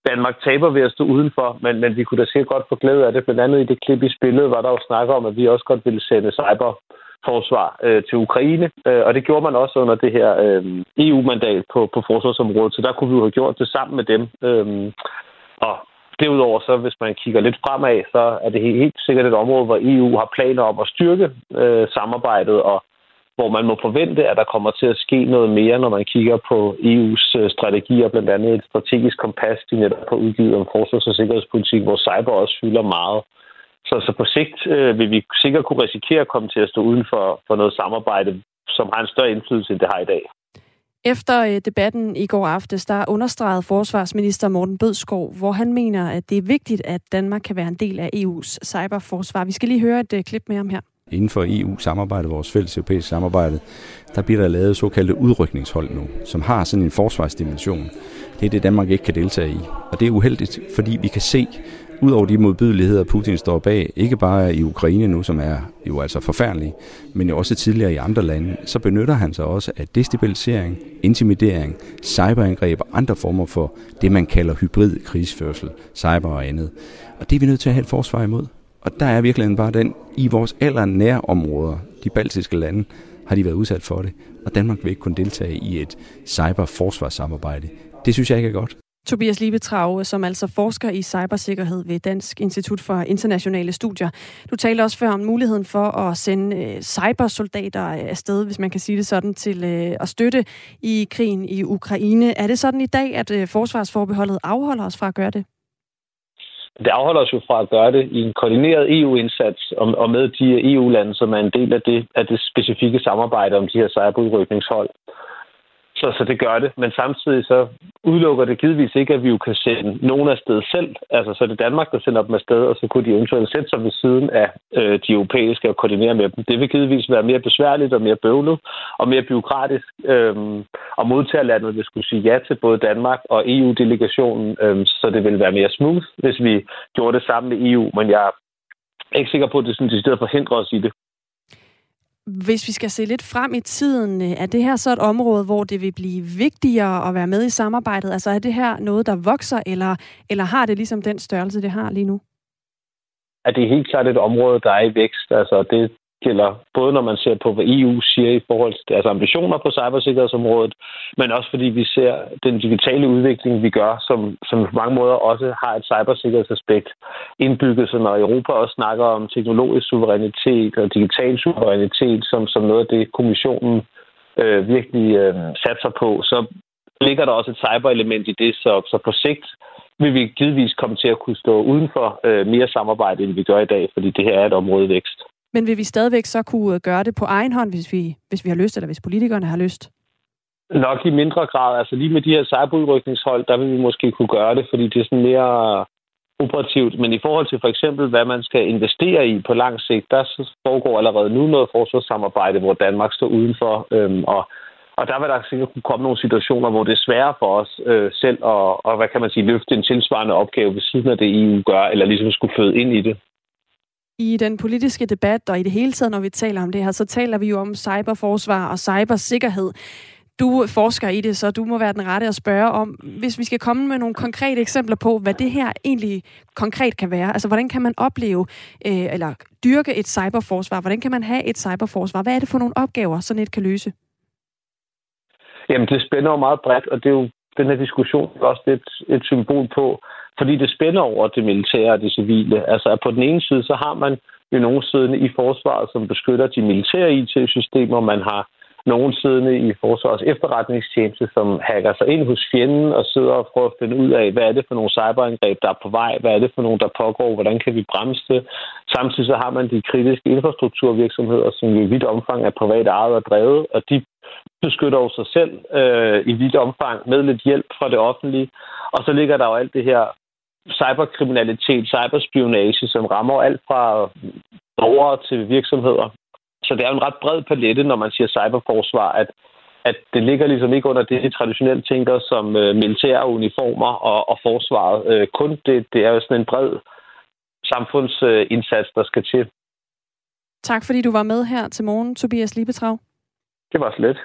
Danmark taber ved at stå udenfor, men, men vi kunne da sikkert godt få glæde af det. Blandt andet i det klip, I spillede, var der jo snak om, at vi også godt ville sende cyberforsvar øh, til Ukraine, øh, og det gjorde man også under det her øh, EU-mandat på, på forsvarsområdet, så der kunne vi jo have gjort det sammen med dem. Øh, derudover, så hvis man kigger lidt fremad, så er det helt, sikkert et område, hvor EU har planer om at styrke øh, samarbejdet, og hvor man må forvente, at der kommer til at ske noget mere, når man kigger på EU's øh, strategier, blandt andet et strategisk kompas, de netop har udgivet om forsvars- og sikkerhedspolitik, hvor cyber også fylder meget. Så, så på sigt øh, vil vi sikkert kunne risikere at komme til at stå uden for, for noget samarbejde, som har en større indflydelse, end det har i dag. Efter øh, debatten i går aftes, der understregede forsvarsminister Morten Bødskov, hvor han mener, at det er vigtigt, at Danmark kan være en del af EU's cyberforsvar. Vi skal lige høre et øh, klip med ham her. Inden for EU-samarbejdet, vores fælles europæiske samarbejde, der bliver der lavet såkaldte udrykningshold nu, som har sådan en forsvarsdimension. Det er det, Danmark ikke kan deltage i. Og det er uheldigt, fordi vi kan se, ud over de modbydeligheder, Putin står bag, ikke bare i Ukraine nu, som er jo altså forfærdelig, men jo også tidligere i andre lande, så benytter han sig også af destabilisering, intimidering, cyberangreb og andre former for det, man kalder hybrid krigsførsel, cyber og andet. Og det er vi nødt til at have et forsvar imod. Og der er virkelig bare den, i vores allernære områder, de baltiske lande, har de været udsat for det. Og Danmark vil ikke kunne deltage i et cyberforsvarssamarbejde. Det synes jeg ikke er godt. Tobias Liebetrau, som altså forsker i cybersikkerhed ved Dansk Institut for Internationale Studier. Du talte også før om muligheden for at sende øh, cybersoldater øh, afsted, hvis man kan sige det sådan, til øh, at støtte i krigen i Ukraine. Er det sådan i dag, at øh, forsvarsforbeholdet afholder os fra at gøre det? Det afholder os jo fra at gøre det i en koordineret EU-indsats og, og med de EU-lande, som er en del af det, af det specifikke samarbejde om de her cyberudrykningshold. Så, så det gør det. Men samtidig så udelukker det givetvis ikke, at vi jo kan sende nogen afsted selv. Altså, så er det Danmark, der sender dem afsted, og så kunne de eventuelt sætte sig ved siden af øh, de europæiske og koordinere med dem. Det vil givetvis være mere besværligt og mere bøvlet og mere byråkratisk. Øh, og modtagerlandet vil skulle sige ja til både Danmark og EU-delegationen, øh, så det vil være mere smooth, hvis vi gjorde det sammen med EU. Men jeg er ikke sikker på, at det sådan, de steder forhindrer os i det hvis vi skal se lidt frem i tiden, øh, er det her så et område, hvor det vil blive vigtigere at være med i samarbejdet? Altså er det her noget, der vokser, eller, eller har det ligesom den størrelse, det har lige nu? At det er helt klart et område, der er i vækst. Altså det, gælder både når man ser på, hvad EU siger i forhold til deres ambitioner på cybersikkerhedsområdet, men også fordi vi ser den digitale udvikling, vi gør, som, som på mange måder også har et cybersikkerhedsaspekt indbygget, så når Europa også snakker om teknologisk suverænitet og digital suverænitet som, som noget af det, kommissionen øh, virkelig øh, satser på, så ligger der også et cyberelement i det, så, så på sigt vil vi givetvis komme til at kunne stå uden for øh, mere samarbejde, end vi gør i dag, fordi det her er et område vækst. Men vil vi stadigvæk så kunne øh, gøre det på egen hånd, hvis vi, hvis vi har lyst, eller hvis politikerne har lyst? Nok i mindre grad. Altså lige med de her cyberudrykningshold, der vil vi måske kunne gøre det, fordi det er sådan mere operativt. Men i forhold til for eksempel, hvad man skal investere i på lang sigt, der foregår allerede nu noget forsvarssamarbejde, hvor Danmark står udenfor. Øhm, og, og der vil der sikkert kunne komme nogle situationer, hvor det er sværere for os øh, selv at, og, hvad kan man sige, løfte en tilsvarende opgave ved siden af det, EU gør, eller ligesom skulle føde ind i det. I den politiske debat, og i det hele taget, når vi taler om det her, så taler vi jo om cyberforsvar og cybersikkerhed. Du forsker i det, så du må være den rette at spørge om, hvis vi skal komme med nogle konkrete eksempler på, hvad det her egentlig konkret kan være. Altså, hvordan kan man opleve øh, eller dyrke et cyberforsvar? Hvordan kan man have et cyberforsvar? Hvad er det for nogle opgaver, sådan et kan løse? Jamen, det spænder jo meget bredt, og det er jo den her diskussion også et, et symbol på, fordi det spænder over det militære og det civile. Altså på den ene side, så har man jo nogen siddende i forsvaret, som beskytter de militære IT-systemer. Man har nogen siddende i forsvarets efterretningstjeneste, som hacker sig ind hos fjenden og sidder og prøver at finde ud af, hvad er det for nogle cyberangreb, der er på vej, hvad er det for nogle, der pågår, hvordan kan vi bremse det. Samtidig så har man de kritiske infrastrukturvirksomheder, som jo i vidt omfang er privat ejet og drevet, og de beskytter jo sig selv øh, i vidt omfang med lidt hjælp fra det offentlige. Og så ligger der jo alt det her cyberkriminalitet, cyberspionage, som rammer alt fra borgere til virksomheder. Så det er en ret bred palette, når man siger cyberforsvar, at, at det ligger ligesom ikke under det, de traditionelt tænker som øh, militære uniformer og, og forsvaret. Øh, kun det, det er jo sådan en bred samfundsindsats, der skal til. Tak fordi du var med her til morgen, Tobias Libetrav. Det var slet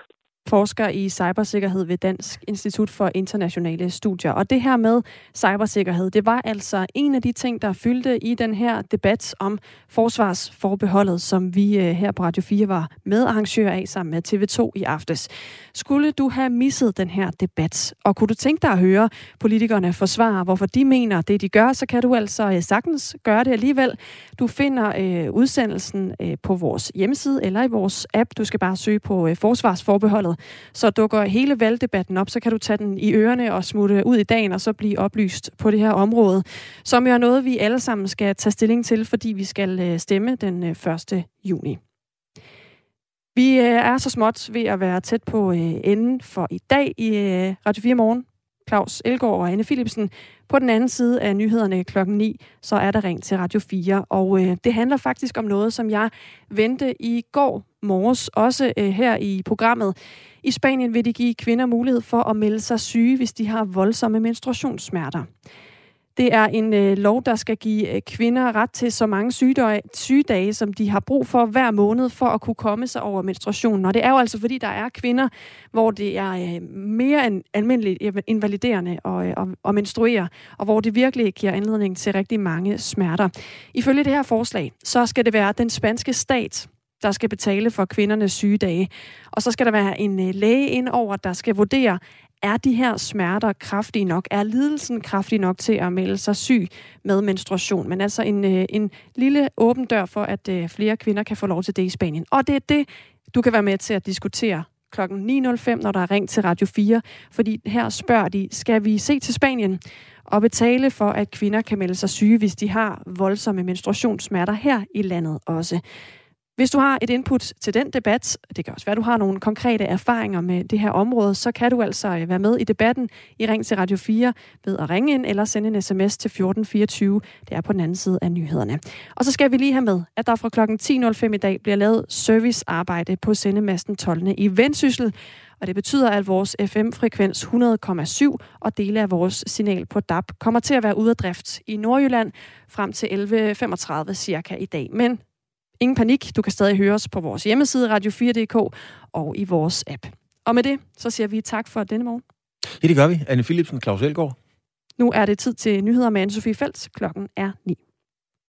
forsker i cybersikkerhed ved Dansk Institut for Internationale Studier. Og det her med cybersikkerhed, det var altså en af de ting, der fyldte i den her debat om forsvarsforbeholdet, som vi øh, her på Radio 4 var medarrangør af sammen med TV2 i aftes. Skulle du have misset den her debat, og kunne du tænke dig at høre politikerne forsvare, hvorfor de mener det, de gør, så kan du altså øh, sagtens gøre det alligevel. Du finder øh, udsendelsen øh, på vores hjemmeside eller i vores app. Du skal bare søge på øh, forsvarsforbeholdet så dukker hele valgdebatten op, så kan du tage den i ørerne og smutte ud i dagen, og så blive oplyst på det her område, som jo er noget, vi alle sammen skal tage stilling til, fordi vi skal øh, stemme den øh, 1. Juni. Vi øh, er så småt ved at være tæt på enden for i dag i Radio 4 Morgen. Claus Elgaard og Anne Philipsen. På den anden side af nyhederne klokken 9, så er der ring til Radio 4, og øh, det handler faktisk om noget, som jeg vendte i går morges, også øh, her i programmet. I Spanien vil de give kvinder mulighed for at melde sig syge, hvis de har voldsomme menstruationssmerter. Det er en øh, lov, der skal give øh, kvinder ret til så mange sygedage, sygedage, som de har brug for hver måned, for at kunne komme sig over menstruationen. Og det er jo altså, fordi der er kvinder, hvor det er øh, mere end almindeligt invaliderende at, og øh, at menstruere, og hvor det virkelig giver anledning til rigtig mange smerter. Ifølge det her forslag, så skal det være den spanske stat, der skal betale for kvindernes sygedage. Og så skal der være en øh, læge ind over, der skal vurdere, er de her smerter kraftige nok? Er lidelsen kraftig nok til at melde sig syg med menstruation? Men altså en, øh, en lille åben dør for, at øh, flere kvinder kan få lov til det i Spanien. Og det er det, du kan være med til at diskutere klokken 9.05, når der er ring til Radio 4. Fordi her spørger de, skal vi se til Spanien og betale for, at kvinder kan melde sig syge, hvis de har voldsomme menstruationssmerter her i landet også. Hvis du har et input til den debat, det kan også være, at du har nogle konkrete erfaringer med det her område, så kan du altså øh, være med i debatten i Ring til Radio 4 ved at ringe ind eller sende en sms til 1424. Det er på den anden side af nyhederne. Og så skal vi lige have med, at der fra kl. 10.05 i dag bliver lavet servicearbejde på sendemasten 12. i Vendsyssel. Og det betyder, at vores FM-frekvens 100,7 og dele af vores signal på DAB kommer til at være ude af drift i Nordjylland frem til 11.35 cirka i dag. Men Ingen panik, du kan stadig høre os på vores hjemmeside radio4.dk og i vores app. Og med det, så siger vi tak for denne morgen. Ja, det gør vi. Anne Philipsen, Claus Elgaard. Nu er det tid til nyheder med Anne-Sophie Felt. Klokken er 9.